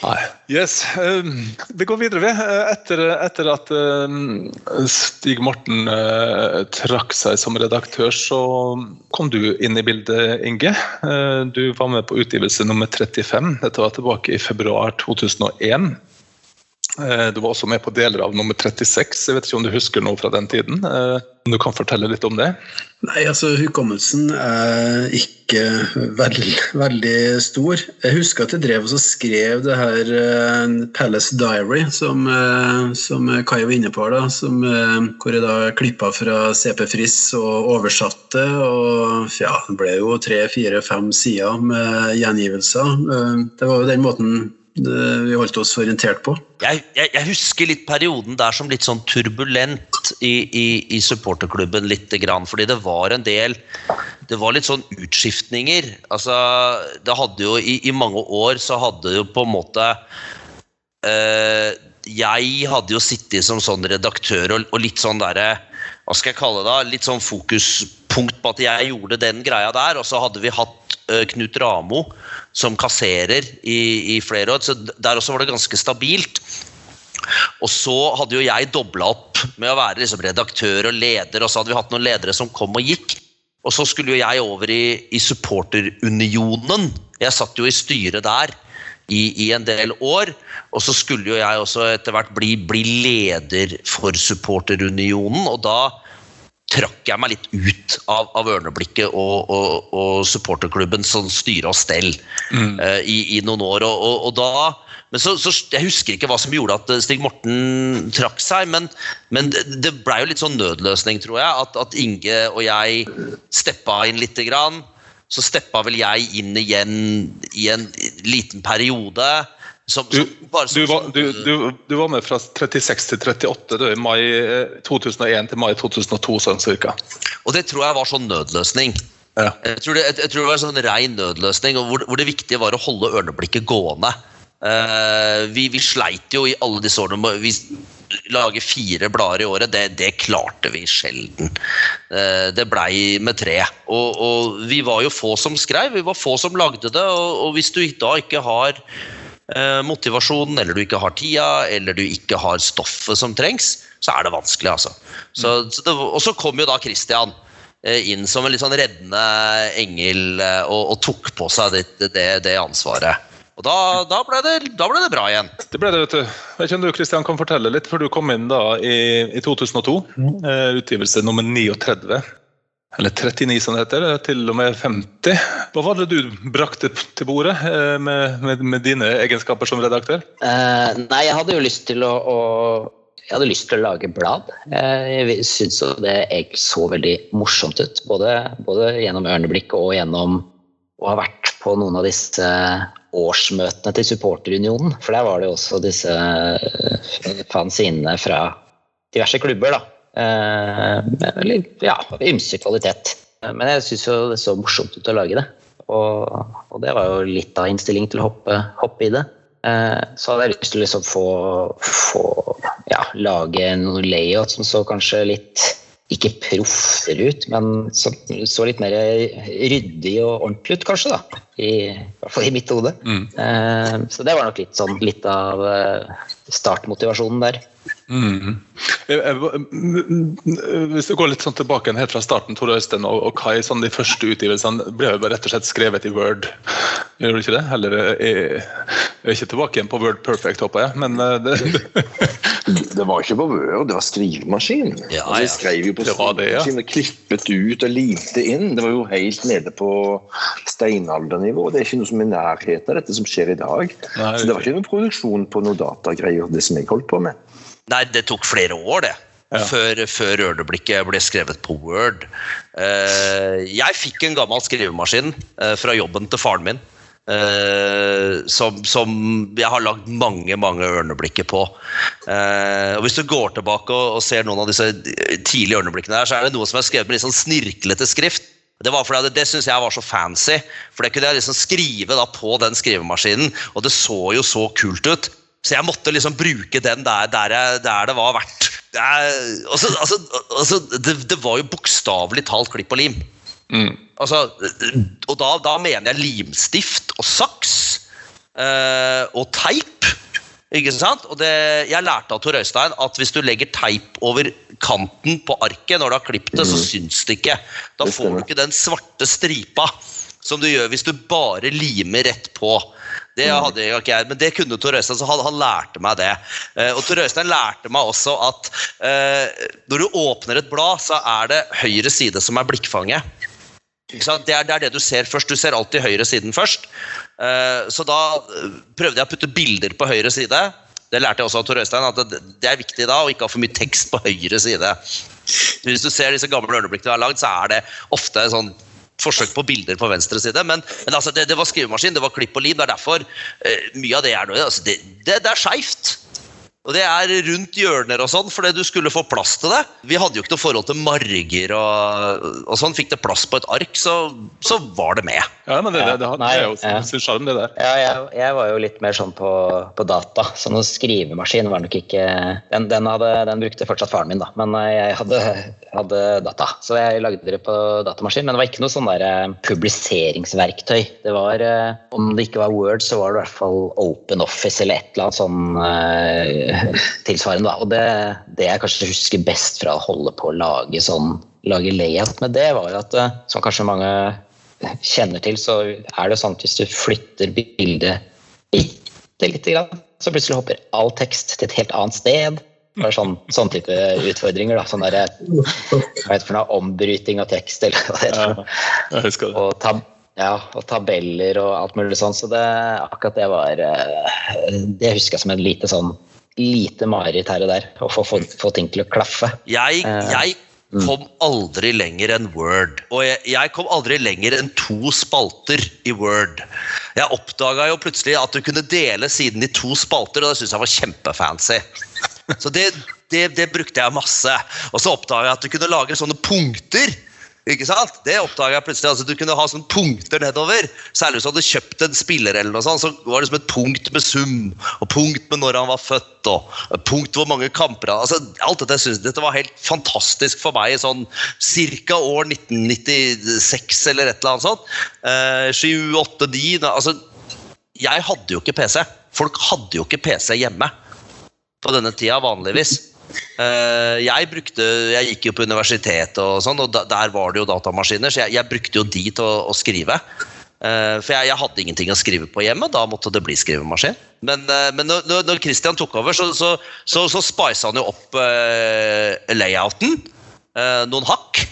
Yes, eh, Vi går videre. ved. Eh, Etter, etter at eh, Stig Morten eh, trakk seg som redaktør, så kom du inn i bildet, Inge. Eh, Du var med på utgivelse nummer 35. Dette var tilbake i februar 2001. Eh, Du var også med på deler av nummer 36. Jeg vet ikke om du husker noe fra den tiden? Eh, Om du kan fortelle litt om det? Nei, altså Hukommelsen er ikke veldig, veldig stor. Jeg husker at jeg drev og skrev det her eh, Palace Diary, som, som Kai var inne på, da, som, hvor jeg da klippa fra CP Friss og oversatte. og ja, Det ble jo tre, fire, fem sider med gjengivelser. Det var jo den måten vi holdt oss orientert på. Jeg, jeg, jeg husker litt perioden der som litt sånn turbulent i, i, i supporterklubben. Lite grann, fordi det var en del Det var litt sånn utskiftninger. Altså, det hadde jo i, I mange år så hadde jo på en måte øh, Jeg hadde jo sittet som sånn redaktør og, og litt sånn derre Hva skal jeg kalle det? da, Litt sånn fokuspunkt på at jeg gjorde den greia der. Og så hadde vi hatt øh, Knut Ramo som kasserer i, i flere år. Så der også var det ganske stabilt. Og så hadde jo jeg dobla opp med å være liksom redaktør og leder, og så hadde vi hatt noen ledere som kom og gikk. Og så skulle jo jeg over i, i supporterunionen. Jeg satt jo i styret der i, i en del år. Og så skulle jo jeg også etter hvert bli, bli leder for supporterunionen, og da trakk jeg meg litt ut av, av Ørneblikket og, og, og supporterklubben som styre og stell eh, i, i noen år. Og, og, da men så, så, Jeg husker ikke hva som gjorde at eh, Stig Morten trakk seg, men, men det, det blei jo litt sånn nødløsning, tror jeg. At, at Inge og jeg steppa inn lite grann. Så steppa vel jeg inn igjen i en liten periode. Som, Du, som, bare du, som- var, du, du, du var med fra 36 til 38 du, i mai eh, 2001 til mai 2002, sånn cirka. Og det tror jeg var sånn nødløsning. Ja. Jeg tror det, jeg, jeg tror det var en sånn rein nødløsning, hvor, hvor det viktige var å holde ørneblikket gående. Uh, vi, vi sleit jo i alle disse årene med Vi lager fire blader i året, det, det klarte vi sjelden. Uh, det blei med tre. Og, og vi var jo få som skrev, vi var få som lagde det. Og, og hvis du da ikke har eh, motivasjonen, eller du ikke har tida, eller du ikke har stoffet som trengs, så er det vanskelig, altså. Så, så det, og så kom jo da Christian eh, inn som en litt sånn reddende engel eh, og, og tok på seg det, det, det ansvaret. Og da, da, ble det, da ble det bra igjen. Det ble det, vet du. Jeg vet ikke om du Christian, kan fortelle litt, for du kom inn da i, i 2002. Mm. utgivelse nummer 39. Eller 39, som det heter. Til og med 50. Hva var det du brakte til bordet eh, med, med, med dine egenskaper som redaktør? Eh, nei, jeg hadde jo lyst til å, å jeg hadde lyst til å lage blad. Eh, Jeg syntes det så veldig morsomt ut. Både, både gjennom Ørneblikk og gjennom å ha vært på noen av disse årsmøtene til supporterunionen. For der var det jo også disse eh, fanzinene fra diverse klubber, da. Eh, med veldig, ja, ymse kvalitet. Men jeg syns jo det så morsomt ut å lage det. Og, og det var jo litt av innstilling til å hoppe, hoppe i det. Eh, så hadde jeg lyst til å liksom få, få ja, lage noe layout som så kanskje litt ikke proffere ut, men som så litt mer ryddig og ordentlig ut, kanskje. da, I, i hvert fall i mitt hode. Mm. Eh, så det var nok litt sånn litt av eh, startmotivasjonen der. Mm. Hvis du går litt sånn tilbake helt fra starten, Tor Øystein og, og Kai, sånn de første utgivelsene ble jo rett og slett skrevet i Word. Gjør du ikke det? Eller jeg, jeg er ikke tilbake igjen på Word Perfect, håper jeg. Men eh, det, Det var ikke på Word, det var skrivemaskin. Ja, ja. jeg skrev jo på skrivemaskin og klippet ut og limte inn. Det var jo helt nede på steinaldernivå. Det er ikke noe som er i nærheten av dette som skjer i dag. Nei, Så det var ikke noen produksjon på noe datagreier, det som jeg holdt på med. Nei, det tok flere år, det. Ja. Før, før Ørneblikket ble skrevet på Word. Eh, jeg fikk en gammel skrivemaskin eh, fra jobben til faren min. eh, som, som jeg har lagd mange mange ørneblikker på. Eh, og Hvis du går tilbake og, og ser noen av disse tidlige ørneblikkene, her, så er det noe som er skrevet med litt sånn snirklete skrift. Det var fordi det, det syns jeg var så fancy, for det kunne jeg liksom skrive da på den skrivemaskinen, og det så jo så kult ut. Så jeg måtte liksom bruke den der, der, jeg, der det var verdt. Det, er, altså, altså, altså, det, det var jo bokstavelig talt klipp og lim. mm. Altså, og da, da mener jeg limstift og saks eh, og teip. Ikke sant? Og det, jeg lærte av Tor Øystein at hvis du legger teip over kanten på arket når du har klippet det, så syns det ikke. Da får du ikke den svarte stripa som du gjør hvis du bare limer rett på. Det hadde jeg ikke jeg, men det kunne Tor Øystein, så han, han lærte meg det. Eh, og Tor Øystein lærte meg også at eh, når du åpner et blad, så er det høyre side som er blikkfanget. Det, er, det er det du ser først. Du ser alltid høyre siden først. Eh, så da eh, prøvde jeg å putte bilder på høyre side. Det lærte jeg også av Tor Øystein, at det, det er viktig da å ikke ha for mye tekst på høyre side. Hvis du ser disse gamle ørneblikkene du har lagd, så er det ofte sånn forsøk på bilder på venstre side. Men, men altså, det, det var skrivemaskin, det var klipp og lim. Det er derfor uh, mye av det er noe altså, det, det, det er skeivt. Og det er rundt hjørner og sånn, fordi du skulle få plass til det. Vi hadde jo ikke noe forhold til marger og, og sånn. Fikk det plass på et ark, så, så var det med. Ja, men det, det, det, det, det er jo sin sjarm, det der. Ja, jeg, jeg var jo litt mer sånn på, på data, så noen skrivemaskin var nok ikke Den, den, hadde, den brukte fortsatt faren min, da, men eh, jeg hadde, hadde data. Så jeg lagde det på datamaskin, men det var ikke noe sånn der eh, publiseringsverktøy. Det var, eh, Om det ikke var Word, så var det i hvert fall Open Office eller et eller annet sånn tilsvarende. Da. Og det, det jeg kanskje husker best fra å holde på å lage sånn lage layout med det, var at eh, som kanskje mange kjenner til, så er det sånn at hvis du flytter bildet bitte lite grann, så plutselig hopper all tekst til et helt annet sted. Er sånn, sånn type utfordringer. da, sånn der, Hva heter noe? Ombryting av tekst, eller hva det heter. Ja, jeg husker det. Og, tab ja, og tabeller og alt mulig sånn. Så det, akkurat det var eh, Det husker jeg som en lite sånn lite mareritt her og der. Å få, få, få ting til å klaffe. Jeg, Eh, jeg kom aldri lenger enn Word. Og jeg, jeg kom aldri lenger enn to spalter i Word. Jeg oppdaga jo plutselig at du kunne dele siden i to spalter, og det syntes jeg var kjempefancy. Så det, det, det brukte jeg masse. Og så oppdaga jeg at du kunne lage sånne punkter. Ikke sant? Det oppdaga jeg plutselig. altså Du kunne ha sånne punkter nedover. Særlig hvis du hadde kjøpt en spiller, eller noe sånt, så var det som et punkt med sum, og punkt med når han var født, og punkt hvor mange kamper han altså, Alt dette synes, dette var helt fantastisk for meg sånn ca. år 1996 eller et eller annet sånt. Eh, 7, 8, 9 altså, Jeg hadde jo ikke PC. Folk hadde jo ikke PC hjemme på denne tida vanligvis. Eh, jeg brukte, jeg gikk jo på universitetet, og sånn, og der var det jo datamaskiner, så jeg, jeg brukte jo de til å, å skrive. Eh, for jeg, jeg hadde ingenting å skrive på hjemme, da måtte det bli skrivemaskin. Men, eh, men når, når- Christian tok over, så, så, så, så spisa han jo opp layouten noen hakk.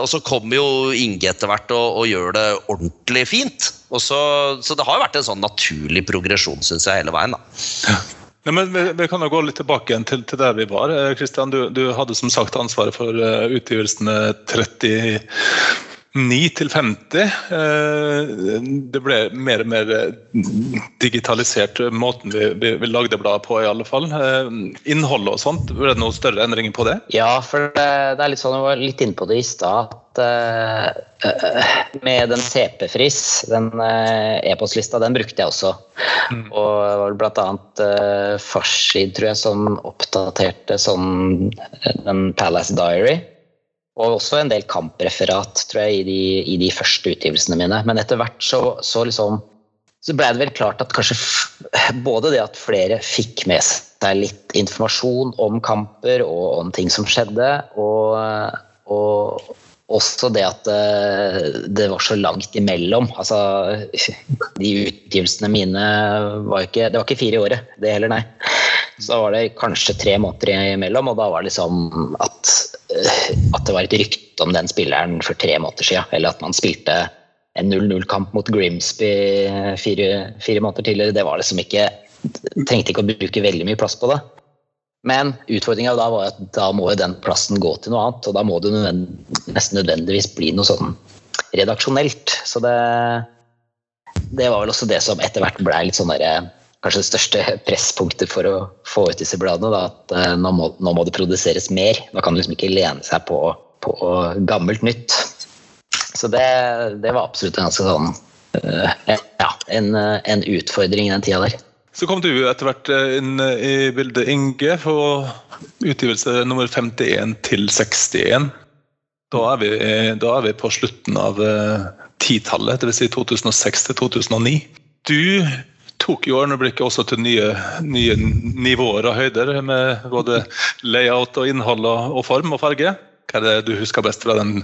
Og så kommer jo Inge etter hvert og, og gjør det ordentlig fint. Så, så det har jo vært en sånn naturlig progresjon, syns jeg, hele veien. da. Nei, men vi, vi kan jo gå litt tilbake til, til der vi var. Eh, Kristian, du, du hadde som sagt ansvaret for eh, utgivelsene 30 9 til 50. Eh, Det ble mer og mer digitalisert, eh, måten vi, vi, vi lagde bladet på, i alle fall. Eh, Innholdet og sånt, ble det noen større endringer på det? Ja, for det, det er litt sånn, jeg var litt inne på det i stad, at eh, med den CP-fris, den uh, e-postlista, den brukte jeg også. Og det var blant annet uh, Farsid, tror jeg, som oppdaterte sånn den Palace Diary. Og også en del kampreferat, tror jeg, i de, i de første utgivelsene mine. Men etter hvert så, så liksom så ble det vel klart at kanskje både det at flere fikk med seg litt informasjon om kamper og om ting som skjedde, og, og også det at det, det var så langt imellom. Altså, de utgivelsene mine var ikke Det var ikke fire i året, det heller, nei. Så da var det kanskje tre måneder imellom, og da var det liksom at, eh, at det var et rykte om den spilleren for tre måneder siden, eller at man spilte en 0-0-kamp mot Grimsby fire, fire måneder tidligere. Det var liksom ikke Trengte ikke å bruke veldig mye plass på det. Men utfordringa da var at da må jo den plassen gå til noe annet, og da må det nesten nødvendigvis bli noe sånn redaksjonelt. Så det, det var vel også det som etter hvert ble litt sånn derre Kanskje det største presspunktet for å få ut disse bladene. Da, at eh, nå må, nå må, det produseres mer. Da kan du liksom ikke lene seg på, på gammelt nytt. Så det, det, var absolutt en ganske sånn uh, ja, en, en, utfordring i den tida der. Så kom du etter hvert inn i bildet, Inge, på utgivelse nummer 51 til 61. Da er vi, da er vi på slutten av titallet, dvs. Si 2006 til 2009. Du tok jo øyeblikket også til nye, nye, nivåer og høyder, med både layout og innhold og, form og farge. Hva er det du husker best fra den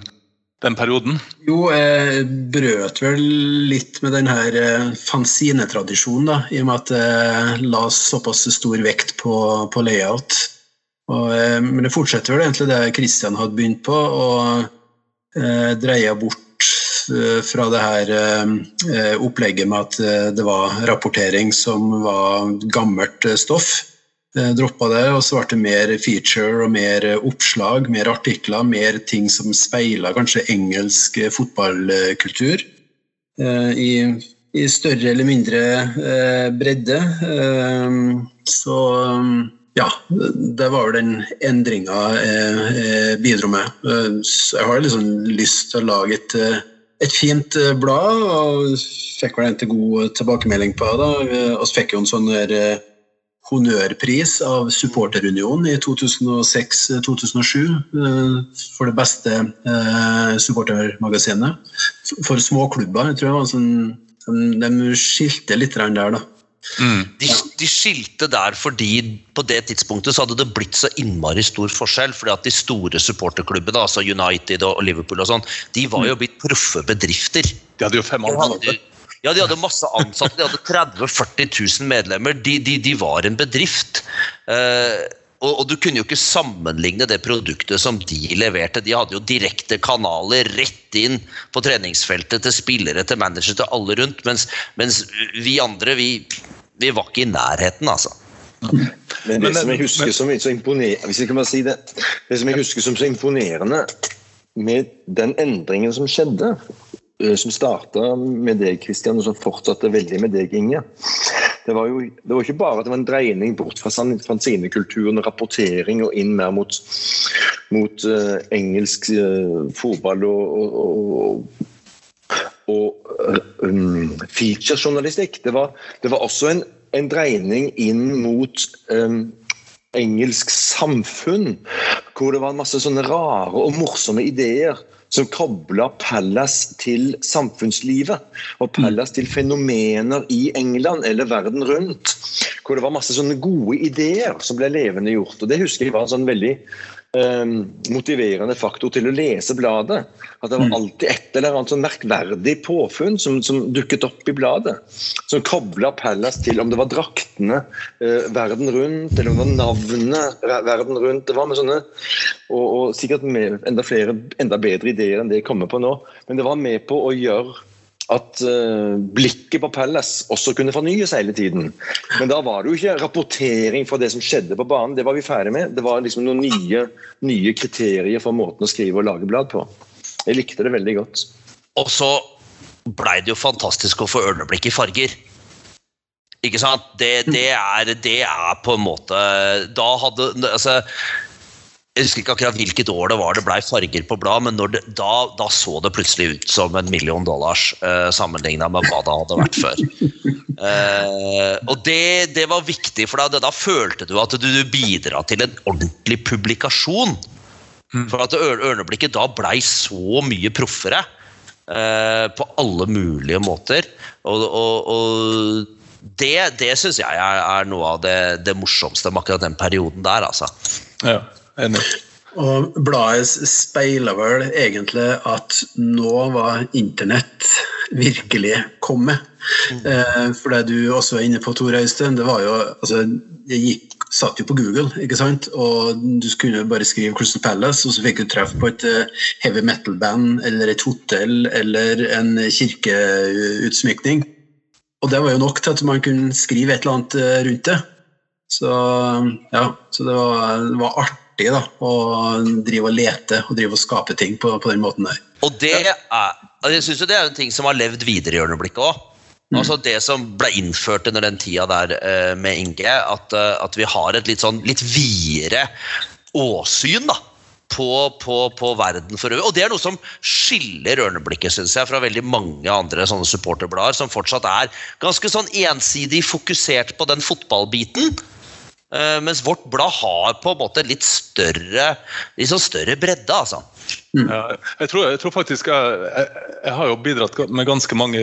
den perioden? Jo, jeg brøt vel litt med den her fanzinetradisjonen, da, i og med at jeg la såpass stor vekt på, på layout. Og, men det fortsetter vel egentlig det Christian hadde begynt på, og eh, dreia bort fra det her eh, opplegget med at det var rapportering som var gammelt stoff. Droppa det, og så ble det mer feature og mer oppslag, mer artikler, mer ting som speila kanskje engelsk fotballkultur. I, I, større eller mindre bredde. Så ja, det var jo den endringa jeg bidro med. Så jeg har liksom lyst til å lage et, et fint blad, og fikk vel en til god tilbakemelding på det. Vi fikk jo en sånn der honnørpris av Supporterunionen i 2006-2007 for det beste supportermagasinet. For små klubber. Jeg tror det sånn, De skilte litt der, da. Mm. De, de, skilte der fordi på det tidspunktet så hadde det blitt så innmari stor forskjell. fordi at de store supporterklubbene, altså United og Liverpool og sånn, de var jo blitt proffe bedrifter. De hadde jo fem ansatte. Ja, de hadde masse ansatte. De hadde 30 000-40 000 medlemmer. De, de, de, var en bedrift. Uh, og, og, du kunne jo ikke sammenligne det produktet som de leverte. De hadde jo direkte kanaler rett inn på treningsfeltet til spillere, til managere, til alle rundt. Mens, mens vi andre, vi, vi, var ikke i nærheten, altså. Men det som jeg husker som så imponerende hvis jeg kan bare si det, det som jeg husker som så imponerende med den endringen som skjedde, som starta med deg, Kristian, og som fortsatte veldig med deg, Inge. Det var jo det var ikke bare at det var en dreining bort fra fanzinekulturen rapportering og inn mer mot, mot uh, engelsk uh, fotball og, og, og, og uh, um, featurejournalistikk. Det, det, var også en, en dreining inn mot um, engelsk samfunn, hvor det var masse sånne rare og morsomme ideer som kobla Palace til samfunnslivet. Og Palace til fenomener i England eller verden rundt. Hvor det var masse sånne gode ideer som ble levende gjort. Og det husker jeg var en sånn veldig motiverende faktor til å lese bladet. At det var alltid et eller annet sånn merkverdig påfunn som, som, dukket opp i bladet. Som kobla Palace til om det var draktene eh, verden rundt, eller om det var navnet verden rundt. Det var med sånne, og, og sikkert med enda flere, enda bedre ideer enn det jeg kommer på nå. Men det var med på å gjøre at uh, blikket på Palace også kunne fornyes hele tiden. Men da var det jo ikke rapportering fra det som skjedde på banen. Det var vi ferdig med. Det var liksom noen nye, nye kriterier for måten å skrive og lage blad på. Jeg likte det veldig godt. Og så blei det jo fantastisk å få Ørneblikk i farger. Ikke sant? Det, det, er, det er på en måte Da hadde altså, Jeg husker ikke akkurat hvilket år det var det blei farger på blad, men det, da, da, så det plutselig ut som en million dollars uh, sammenligna med hva det hadde vært før. Uh, og det, det, var viktig, for da, da følte du at du bidra til en ordentlig publikasjon. For at Ørneblikket da blei så mye proffere. Eh, på alle mulige måter. Og, og, og det, det syns jeg er, er, noe av det, det, morsomste med akkurat den perioden der, altså. Ja, enig. Og bladet speiler vel egentlig at nå var internett virkelig kommet. Mm. Eh, for det du også er inne på, Tor Øystein, det var jo altså, Jeg gikk satt jo på Google, ikke sant? og du skulle bare skrive Crystal Palace, og så fikk du treff på et eh, heavy metal-band eller et hotell eller en kirkeutsmykning. Og det var jo nok til at man kunne skrive et eller annet eh, rundt det. Så ja, så det var, det var artig da, å drive og lete og drive og skape ting på, på den måten der. Og det er, jeg synes jo det er en ting som har levd videre i Ørneblikket òg. Mm. Altså Det som ble innført under den tida der uh, med Inge, at, uh, at, vi har et litt sånn litt videre åsyn da, på, på, på, verden for øvrig. Og det er noe som skiller Ørneblikket synes jeg, fra veldig mange andre sånne supporterblader, som fortsatt er ganske sånn ensidig fokusert på den fotballbiten. Uh, mens vårt blad har på en måte litt større, litt sånn større bredde. altså. Mm. Ja, jeg, tror, jeg, tror, faktisk jeg, jeg, jeg har jo bidratt med ganske mange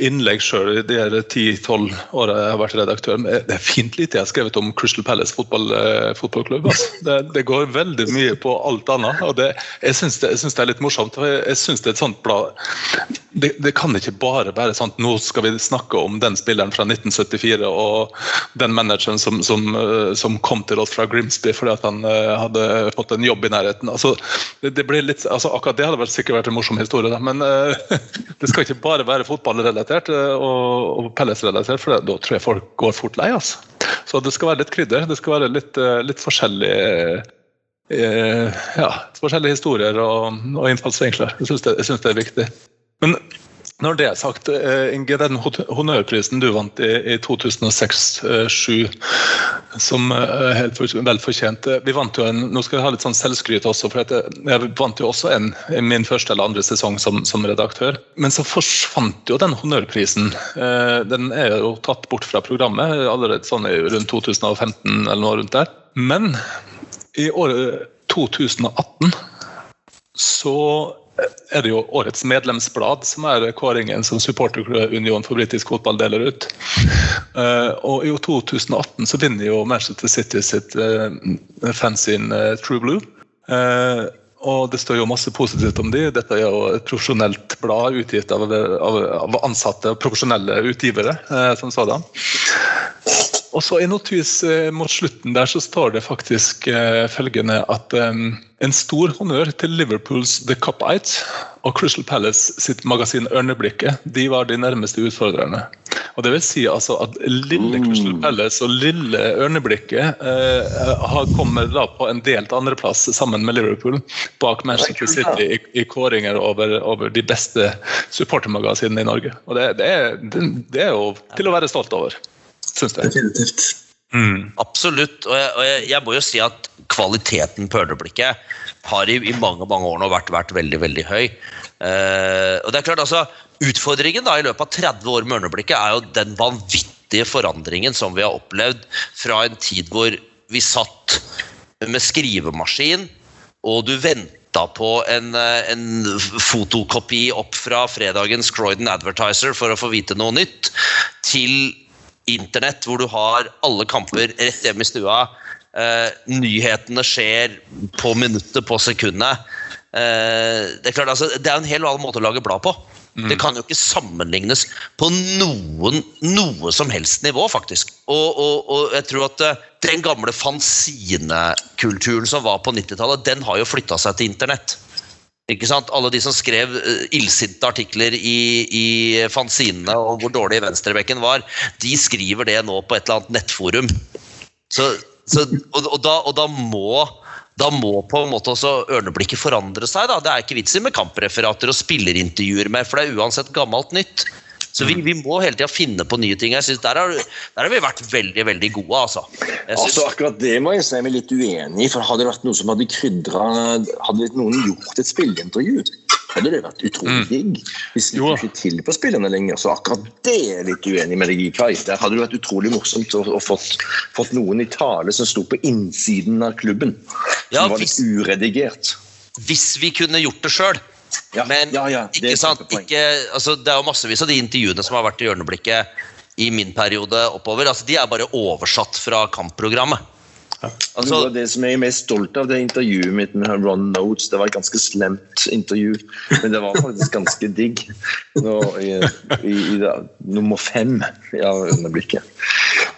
innlegg sjøl i de ti-tolv åra jeg har vært redaktør. Det er fint lite jeg har skrevet om Crystal Palace fotball, eh, fotballklubb. Altså. Det, det, går veldig mye på alt annet. og det, Jeg syns det, det, er litt morsomt. Jeg, jeg synes det er et sånt blad det, det, kan ikke bare være sånn nå skal vi snakke om den spilleren fra 1974 og den manageren som, som, eh, som kom til oss fra Grimsby fordi at han uh, hadde fått en jobb i nærheten. Altså, det, blir litt, altså, akkurat det hadde sikkert vært en morsom historie, da. men det skal ikke bare være fotballrelatert uh, og, og Pelles-relatert, for da tror jeg folk går fort lei. altså. Så det skal være litt krydder. Det skal være litt, litt forskjellig ja, forskjellige historier og, og innfallsvinkler. Jeg syns det, det, er viktig. Men når det er sagt, eh, Inge, den honnørprisen du vant i, i 2006-2007, eh, som er eh, helt vel fortjent Vi vant jo en, Nå skal jeg ha litt sånn selvskryt også, for jeg vant jo også en i min første eller andre sesong som, som redaktør. Men så forsvant jo den honnørprisen. Den er jo tatt bort fra programmet allerede sånn rundt 2015 eller noe rundt der. Men i året 2018 så er det jo årets medlemsblad som er kåringen som supporterunionen for britisk fotball deler ut. Uh, og i 2018 så vinner jo Manchester City sitt fansyn fanzine uh, True Blue. og det står jo masse positivt om de. Dette er jo et profesjonelt blad utgitt av, av, av ansatte og profesjonelle utgivere. som sådan. Og så I notis mot slutten der så står det faktisk følgende at um, en stor honnør til Liverpools The Cupites og Crystal Palace sitt magasin Ørneblikket. De var de nærmeste utfordrerne. Og det vil si altså at lille Crystal Palace og lille Ørneblikket eh, kommer da på en delt andreplass sammen med Liverpool bak Manchester City i, i kåringer over, over, de beste supportermagasinene i Norge. Og det, det, er, det er jo til å være stolt over, syns jeg. Definitivt. Mm. Absolutt. Og jeg, og jeg, jeg, må jo si at kvaliteten på Ørneblikket har i, i, mange mange år nå vært, vært veldig veldig høy. Eh, og det er klart altså, Utfordringen da i løpet av 30 år med Ørneblikket er jo den vanvittige forandringen som vi har opplevd fra en tid hvor vi satt med skrivemaskin, og du venta på en, eh, en, fotokopi opp fra fredagens Croydon Advertiser for å få vite noe nytt, til internett, hvor du har alle kamper rett hjemme i stua. Eh, nyhetene skjer på minuttet, på sekundet. Eh, det er klart, altså, det er en helt annen måte å lage blad på. Mm. Det kan jo ikke sammenlignes på noen, noe som helst nivå, faktisk. Og, og, og jeg tror at uh, den gamle fanzinekulturen som var på 90-tallet, den har jo flytta seg til internett. Ikke sant? Alle de som skrev uh, illsinte artikler i, i fanzinene og hvor dårlig venstrebekken var, de skriver det nå på et eller annet nettforum. Så, så, og, og, da, og, da, må da må på en måte også ørneblikket forandre seg. da. Det er ikke vits med kampreferater og spillerintervjuer mer, for det er uansett gammelt nytt. Så vi, vi må hele tida finne på nye ting. Jeg synes der, har, der har vi vært veldig veldig gode. altså. Synes, Altså, akkurat det må jeg si meg litt uenig i. for Hadde det vært noe som hadde krydra Hadde noen gjort et spilleintervju, hadde det vært utrolig digg. Vi slipper ikke til på spillerne lenger, så akkurat det er jeg litt uenig med deg i, Kai. Der hadde det vært utrolig morsomt å, å fått, fått noen i tale som sto på innsiden av klubben. Som Ja, var litt uredigert. hvis vi kunne gjort det sjøl. Ja, Men ja, ja, det ikke sant? Ikke, altså, det er jo massevis av de intervjuene som har vært i Hjørneblikket i min periode oppover. altså De er bare oversatt fra kampprogrammet. Altså, Altså, det, det som jeg er mest stolt av, det intervjuet mitt med Ron Notes. Det var et ganske slemt intervju, men det var faktisk ganske digg. Nå, i, i, i da, nummer fem av øyeblikket.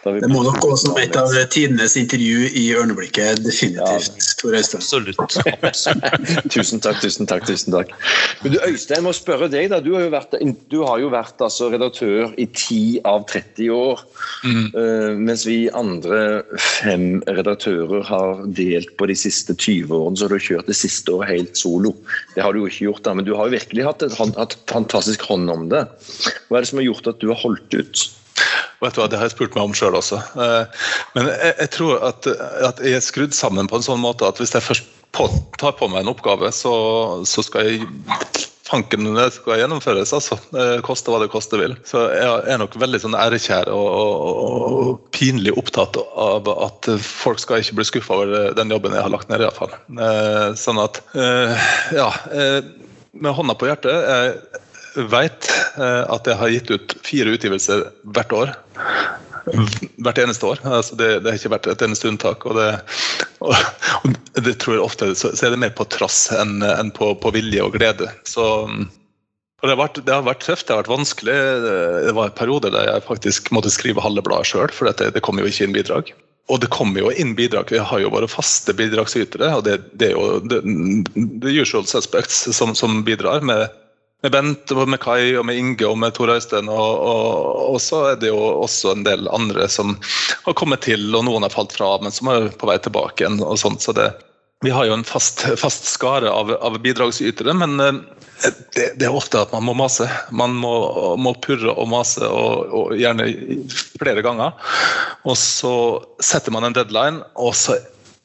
Det må nok gå som et av tidenes intervju i Ørneblikket, definitivt. Tor Øystein. absolutt. Tusen takk, tusen takk. tusen takk. Men du, Øystein, jeg må spørre deg. da. Du har jo vært, du har jo vært altså, redaktør i 10 av 30 år. eh, mens vi andre fem redaktører har delt på de siste 20 årene, så har du kjørt det siste året helt solo. Det har du jo ikke gjort, da, men du har jo virkelig hatt et hatt fantastisk hånd om det. Hva er det som har gjort at du har holdt ut? Vet du hva, Det har jeg spurt meg om sjøl også. Eh, Men jeg, jeg tror at, at jeg er skrudd sammen på en sånn måte at hvis jeg først på, tar på meg en oppgave, så, så skal jeg fanken det skal gjennomføres, altså. Eh, Koste hva det koste vil. Så jeg er nok veldig sånn ærekjær og, og, og pinlig opptatt av at folk skal ikke bli skuffa over den jobben jeg har lagt ned, iallfall. Sånn at eh, Ja. eh, Med hånda på hjertet. Jeg vet eh, at jeg har gitt ut fire utgivelser hvert år. Hvert eneste år. Altså det, det har ikke vært et eneste unntak. Og det, og, og det tror jeg ofte så, så er det mer på trass enn enn på, på vilje og glede. Så og det, har vært, det har vært tøft, det har vært vanskelig. Det var en periode der jeg faktisk måtte skrive halve bladet sjøl, for det, det kom jo ikke inn bidrag. Og det kommer jo inn bidrag. Vi har jo våre faste bidragsytere, og det, det er jo the, the usual suspects som, som bidrar med med Bent, og med Kai, og med Inge og med Tor Øystein. Og, og, og så er det jo også en del andre som har kommet til, og noen har falt fra, men som er på vei tilbake igjen. og sånt, så det, Vi har jo en fast, fast skare av, av bidragsytere, men eh, det, det, er ofte at man må mase. Man må, må purre og mase, og, og gjerne flere ganger. Og så setter man en deadline, og så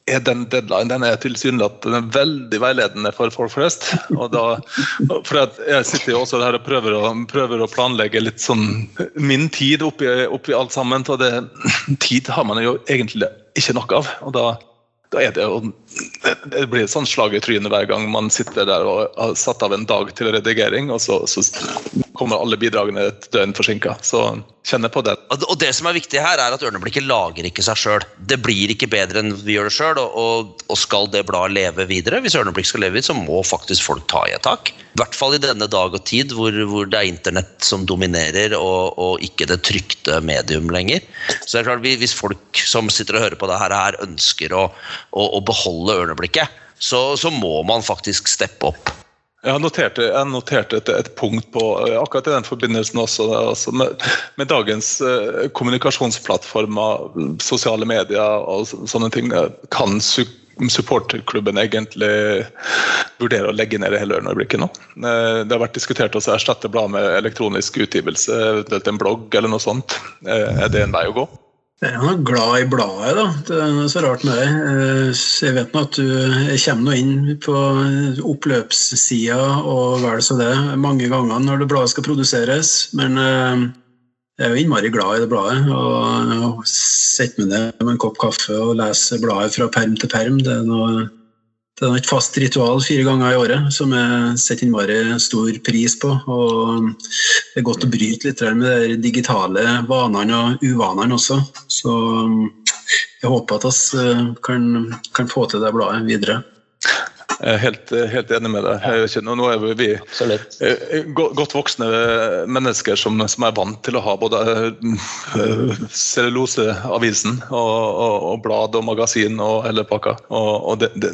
er den deadline den er tilsynelatende veldig veiledende for folk flest. og da, for Jeg sitter jo også her og prøver å, prøver å planlegge litt sånn min tid oppi, oppi alt sammen. og det, Tid har man jo egentlig ikke nok av. og da, da er det jo det blir et sånt slag i trynet hver gang man sitter der og har satt av en dag til redigering, og så, så kommer alle bidragene et døgn forsinka. Så kjenner på det. Og det som er viktig her, er at Ørneblikket lager ikke seg sjøl. Det blir ikke bedre enn vi gjør det sjøl, og, og, skal det bladet leve videre, hvis Ørneblikk skal leve videre, så må faktisk folk ta i et tak. I hvert fall i denne dag og tid hvor, hvor det er internett som dominerer, og, og ikke det trykte medium lenger. Så det er klart, vi- hvis folk som sitter og hører på det her ønsker å, å, å beholde Ørneblikket, så, så må man faktisk steppe opp. Jeg noterte, jeg noterte et, et punkt på akkurat i den forbindelsen også. Altså med, med dagens eh, kommunikasjonsplattformer, sosiale medier og så- sånne ting, eh, kan su supporterklubben egentlig vurdere å legge ned hele Ørneblikket nå? Eh, Det har vært diskutert å erstatte bladet med elektronisk utgivelse, eventuelt en blogg eller noe sånt. Eh, Er det en vei å gå? Jeg er glad i bladet, da. Det er så rart med det. Eh, Jeg vet nå at du kommer inn på oppløpssida og vel så det mange ganger når det bladet skal produseres. Men eh, jeg er jo innmari glad i det bladet. Og sitter meg ned med en kopp kaffe og leser bladet fra perm til perm. Det er noe det er et fast ritual fire ganger i året som jeg setter innmari stor pris på. og Det er godt å bryte litt med de digitale vanene og uvanene også. Så jeg håper at vi kan, kan få til det bladet videre. Jeg er helt, helt enig med deg. Ikke, nå er vi Absolutt. eh, godt voksne mennesker som, som er vant til å ha både eh, celluloseavisen og, og, og blad og magasin og hele pakka. Og, og det, det,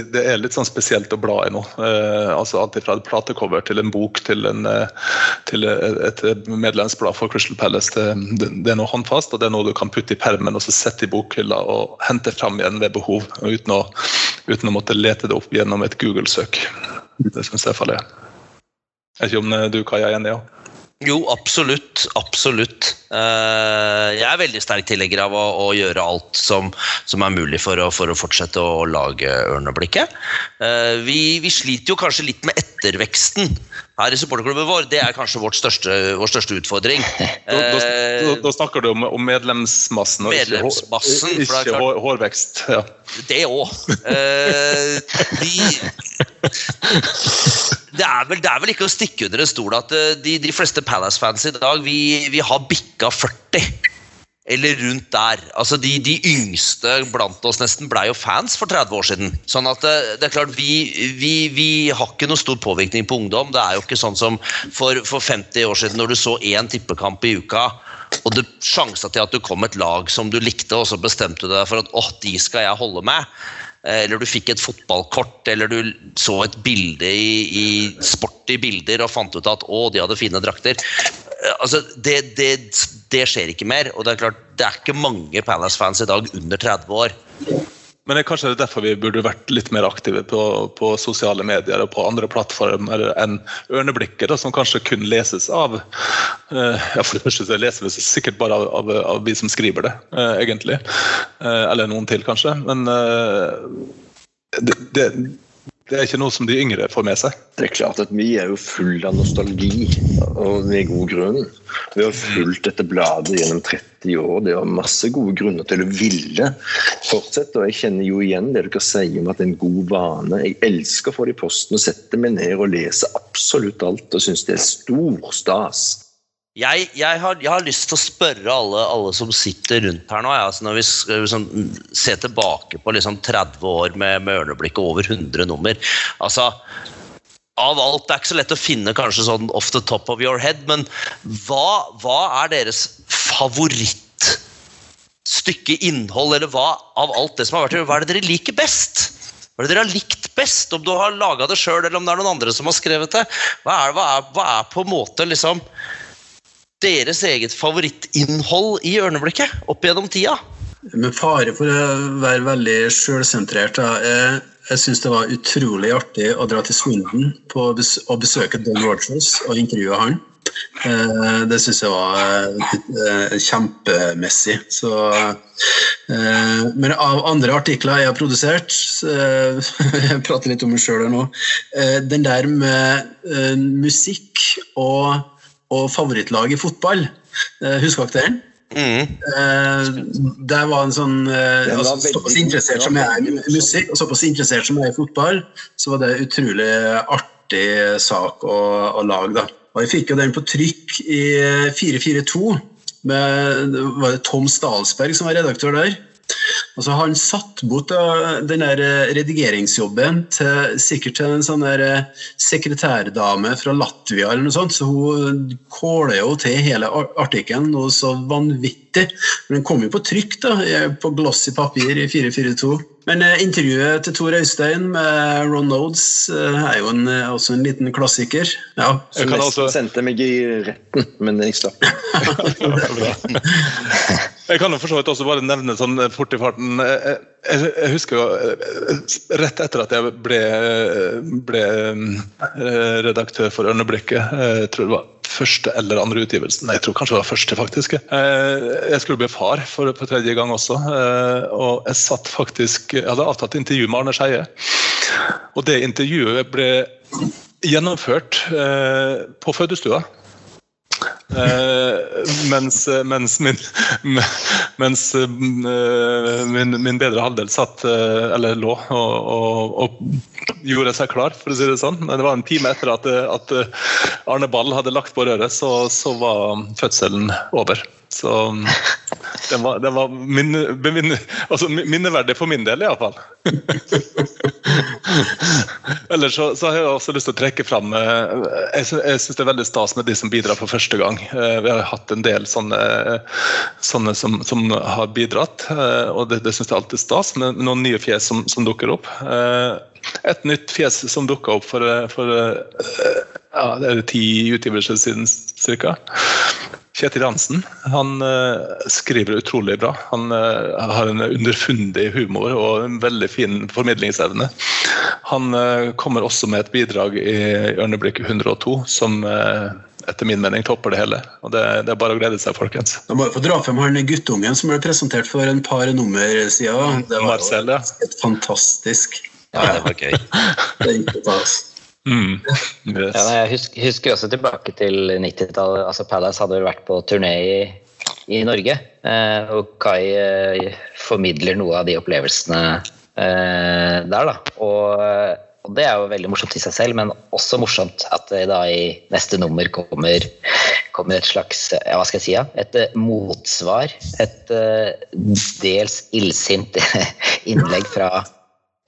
det, er litt sånn spesielt å bla i nå. Eh, altså Alt fra et platecover til en bok til, en, til et medlemsblad for Crystal Palace. Det, det, det er noe håndfast, og det er noe du kan putte i permen og så sette i bokhylla og hente fram igjen ved behov. uten å uten å måtte lete det opp gjennom et Google-søk. Det syns jeg faller. Jeg vet ikke om eh, du Kai er enig? Ja? Jo, absolutt. Absolutt. Eh, jeg er veldig sterk tilhenger av å, å gjøre alt som, som er mulig for å, for å fortsette å lage Ørneblikket. Eh, vi, vi sliter jo kanskje litt med etterveksten her i supporterklubben vår. Det er kanskje vårt største, vår største utfordring. Da, da, Eh, da, snakker du om, om medlemsmassen og ikke, hår- Medlemsmassen, det er ikke klart- hår, hårvekst. Ja. Det òg. det, er vel, det er vel ikke å stikke under en stol at eh, de, de fleste Palace-fans i dag vi, vi har bikka 40. Eller rundt der. Altså de, de yngste blant oss nesten blei jo fans for 30 år siden. Sånn at det, det er klart, vi, vi, vi har ikke noe stor påvirkning på ungdom. Det er jo ikke sånn som for, for 50 år siden, når du så én tippekamp i uka, og det sjansa til at du kom et lag som du likte, og så bestemte du deg for at åh, de skal jeg holde med. Eh, Eller du fikk et fotballkort, eller du så et bilde i, i sporty bilder og fant ut at å, de hadde fine drakter. Altså, det, det, det skjer ikke mer. Og det er klart, det er ikke mange Palace-fans i dag under 30 år. Men det er kanskje derfor vi burde vært litt mer aktive på, på sosiale medier og på andre plattformer enn Ørneblikket, da, som kanskje kun leses av eh, ja For det første så leser vi sikkert bare av, av, av vi som skriver det, eh, egentlig. Eh, eller noen til, kanskje. Men eh, det, det, det er ikke noe som de yngre får med seg. Det er klart at vi er jo full av nostalgi, og med god grunn. Vi har fulgt dette bladet gjennom 30 år. Det er masse gode grunner til å ville fortsette. Og jeg kjenner jo igjen det dere sier om at det er en god vane. Jeg elsker å få det i posten og sette meg ned og lese absolutt alt og syns det er stor stas. Jeg, jeg, har, jeg har lyst til å spørre alle, alle som sitter rundt her nå, ja, altså når vi liksom, ser tilbake på liksom 30 år med, med Ørneblikket over 100 nummer. Altså, av alt, Det er ikke så lett å finne kanskje sånn off the top of your head, men hva, hva er deres favorittstykke innhold, eller hva av alt det som har vært Hva er det dere liker best? Hva er det dere har likt best? Om du har laga det sjøl, eller om det er noen andre som har skrevet det? Hva er, hva er, hva er på en måte liksom deres eget favorittinnhold i Ørneblikket opp gjennom tida? Med fare for å være veldig sjølsentrert, da. Jeg, jeg syns det var utrolig artig å dra til Swindon og besøke Don Rogers og intervjue han. Eh, det syns jeg var eh, kjempemessig. Så, eh, men av andre artikler jeg har produsert eh, Jeg prater litt om meg sjøl her nå. Eh, den der med eh, musikk og, og favorittlag i fotball. Eh, husker dere den? Mm. Eh, det var en sånn eh, altså, Såpass interessert som jeg er i musikk, og såpass interessert som jeg er i fotball, så var det utrolig artig sak å, å lage. da. Og Jeg fikk jo den på trykk i 442. Med, var det Tom Stalsberg som var redaktør der? Altså Han satt bort den der eh, redigeringsjobben til, sikkert til en sånn der eh, sekretærdame fra Latvia, eller noe sånt, så hun kåler jo til hele ar- artikkelen noe så vanvittig. Men den kom jo på trykk, da, på glossy papir i 442. Men eh, intervjuet til Tor Øystein med Ron Nodes eh, er jo en, eh, også en liten klassiker. Ja, Jeg kan nesten altså- sendte meg i retten, men jeg slapp. Jeg kan jo for så vidt også bare nevne sånn fort i farten Jeg, jeg, jeg husker jo eh, rett etter at jeg ble, ble eh, redaktør for Ørneblikket, eh, jeg tror det var første eller andre utgivelsen, jeg tror kanskje det var første faktisk. Eh, Jeg skulle bli far for, for tredje gang også, eh, og jeg satt faktisk Jeg hadde avtalt intervju med Arne Skeie, og det intervjuet ble gjennomført eh, på fødestua. Eh, mens, mens, min, mens eh, min, min bedre halvdel satt, eh, eller lå, og, og, og gjorde seg klar, for å si det sånn. Det var en time etter at, eh, at eh, Arne Ball hadde lagt på røret, så, så var fødselen over. Så det var, det var minne, minne, altså minneverdig for min del, iallfall. Ellers så, så har jeg også lyst til å trekke fram eh, Jeg, jeg syns det er veldig stas med de som bidrar for første gang. Eh, Vi har hatt en del sånne, sånne som, som har bidratt, eh, og det, det syns jeg alltid er stas. Med noen nye fjes som, som dukker opp. Et nytt fjes som dukka opp for, for ja, det er ti utgivelser siden ca. Kjetil Jansen han eh, skriver utrolig bra. Han eh, har en underfundig humor og en veldig fin formidlingsevne. Han eh, kommer også med et bidrag i Ørneblikk 102 som etter min mening topper det hele. Og det, det er bare å glede seg, folkens. Da må jeg få dra frem han guttungen som ble presentert for en par nummer siden. Det var Marcel, ja. fantastisk. Ja, det var gøy. Det gikk på oss. Mm. Yes. Ja, jeg husker, husker også tilbake til 90-tallet. altså Palace hadde vært på turné i, i Norge. Eh, og Kai eh, formidler noe av de opplevelsene eh, der, da. Og, og det er jo veldig morsomt i seg selv, men også morsomt at det da i neste nummer kommer, kommer et slags ja, hva skal jeg si, ja? et eh, motsvar. Et eh, dels illsint innlegg fra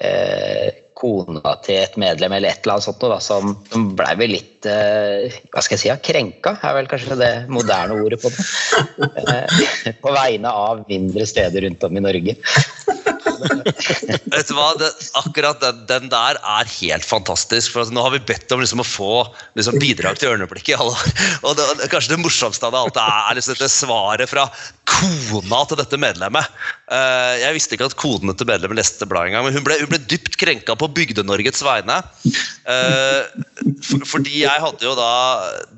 eh, kona til et medlem eller et eller annet sånt da, som, som blei vel litt eh, hva skal jeg si, ja, krenka, er vel kanskje det moderne ordet på det. Eh, på vegne av mindre steder rundt om i Norge. Vet du hva, det, Akkurat den, den der er helt fantastisk. for altså, Nå har vi bedt om liksom å få liksom, bidrag til Ørneblikket. alle. Og det, Kanskje det morsomste av alt er, er liksom dette svaret fra kona til dette medlemmet. Uh, jeg visste ikke at kodene til medlemmet leste bladet engang, men hun ble, hun ble dypt krenka på Bygde-Norges vegne. Eh, for, fordi jeg hadde jo da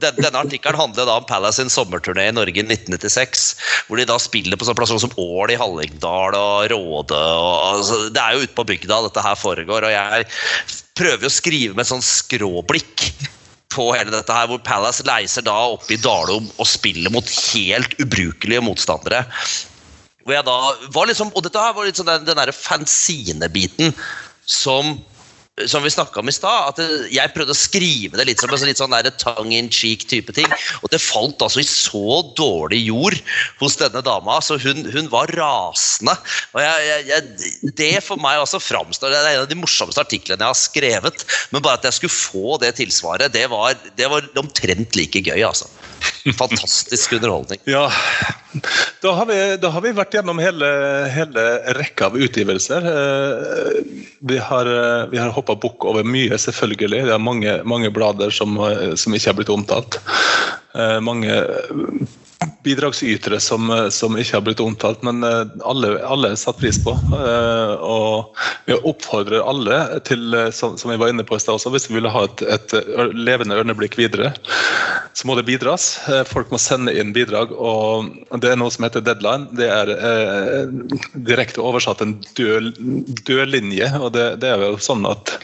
den, Denne artikkelen handler da om Palace sin sommerturné i Norge i 1996. Hvor de da spiller på sånne plasser som Ål i Hallingdal og Råde. Og, altså, det er jo ute på bygda dette her foregår. Og jeg prøver å skrive med sånn skråblikk på hele dette her, hvor Palace leiser da opp i Dalom og spiller mot helt ubrukelige motstandere. Hvor jeg da var liksom, Og dette her var litt sånn den, den fanzine-biten som som vi snakka om i stad, at jeg prøvde å skrive det litt som sånn- litt sånn der tongue in cheek-type ting. Og det falt altså i så dårlig jord hos denne dama, så hun, hun var rasende. Og jeg, jeg, det for meg også framstår Det er en av de morsomste artiklene jeg har skrevet. Men bare at jeg skulle få det tilsvaret, det var, det var omtrent like gøy, altså. Fantastisk underholdning. Ja, da har, vi, da har vi vært gjennom hele, hele rekka av utgivelser. Eh, Vi har, eh, vi har hoppa bukk over mye, selvfølgelig. Det er mange, mange blader som, eh, som ikke har blitt omtalt. Mange bidragsytere som, eh, som ikke har blitt omtalt, men eh, alle, alle er satt pris på. Eh, Og vi oppfordrer alle til, som, vi var inne på i stad også, hvis vi vil ha et, et levende ørneblikk videre, så må det bidras. Folk må sende inn bidrag, og det er noe som heter deadline. Det er direkte oversatt en død, død linje, og det, det er jo sånn at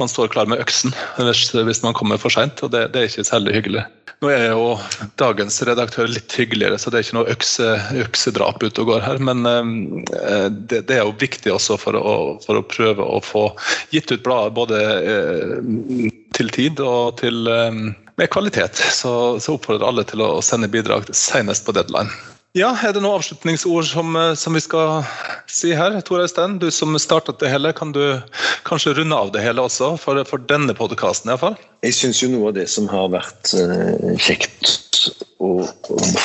man står klar med øksen hvis, hvis man kommer for seint, og det, det er ikke særlig hyggelig. Nå er jo dagens redaktør litt hyggeligere, så det er ikke noe økse, øksedrap ute og går her. Men eh, det, det er jo viktig også for å, for å prøve å få gitt ut bladet både eh, til tid og til, eh, med kvalitet. Så, så oppfordrer alle til å sende bidrag senest på deadline. Ja, Er det noen avslutningsord som, eh, som vi skal si her? Tor Øystein, du som startet det hele, kan du kanskje runde av det hele også? For, for denne podkasten iallfall? Jeg syns jo noe av det som har vært eh, kjekt å,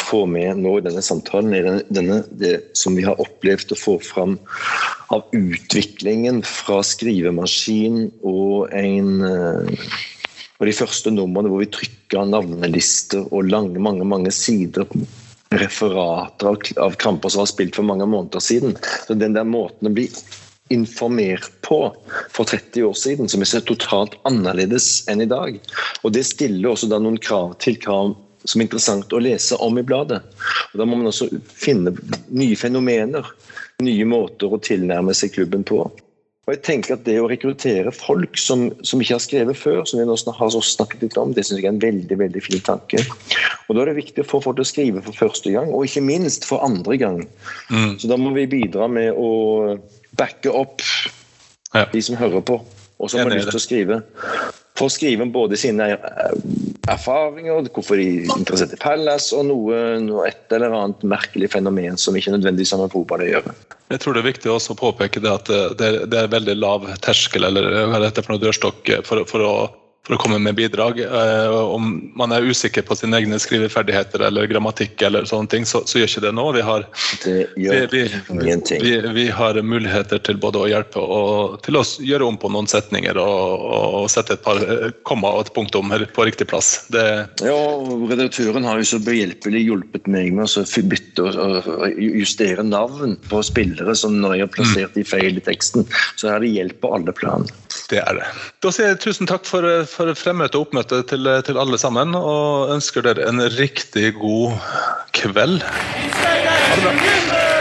få med nå i denne samtalen, er denne, denne, det som vi har opplevd å få fram av utviklingen fra skrivemaskin og en eh, og de første numrene hvor vi trykka navnelister og lange, mange mange sider referater av, av kamper som var spilt for mange måneder siden. Så den der måten å bli informert på for 30 år siden, som er totalt annerledes enn i dag. Og det stiller også da noen krav til hva som er interessant å lese om i bladet. Og Da må man også finne nye fenomener, nye måter å tilnærme seg klubben på. Og jeg tenker at Det å rekruttere folk som, som ikke har skrevet før, som vi nå har snakket litt om, det synes jeg er en veldig veldig fin tanke. Og Da er det viktig å få folk til å skrive for første gang, og ikke minst for andre gang. Så Da må vi bidra med å backe opp Ja. de som hører på, og som har lyst til å skrive. For å skrive om både sine eh, erfaringer, hvorfor de er interessert i Palace, og noe, noe et eller annet merkelig fenomen som ikke nødvendigvis har med fotball å gjøre. Jeg tror det er viktig også å påpeke det at det, det er veldig lav terskel, eller hva det heter for noe dørstokk, for, for å for å komme med bidrag. Eh, om man er usikker på sine egne skriveferdigheter eller grammatikk, eller sånne ting, så, så gjør ikke det nå. Vi har, vi, vi, vi, har muligheter til både å hjelpe og til å gjøre om på noen setninger og, og sette et par eh, komma og et punktum her på riktig plass. Det, Ja, og Redaktøren har jo så behjelpelig hjulpet meg med å bytte og justere navn på spillere som når jeg har plassert de feil i teksten. Så er det hjelp på alle plan. Det er det. Da sier jeg tusen takk for, for fremmøte og oppmøte til, til alle sammen, og ønsker dere en riktig god kveld. Ha det bra.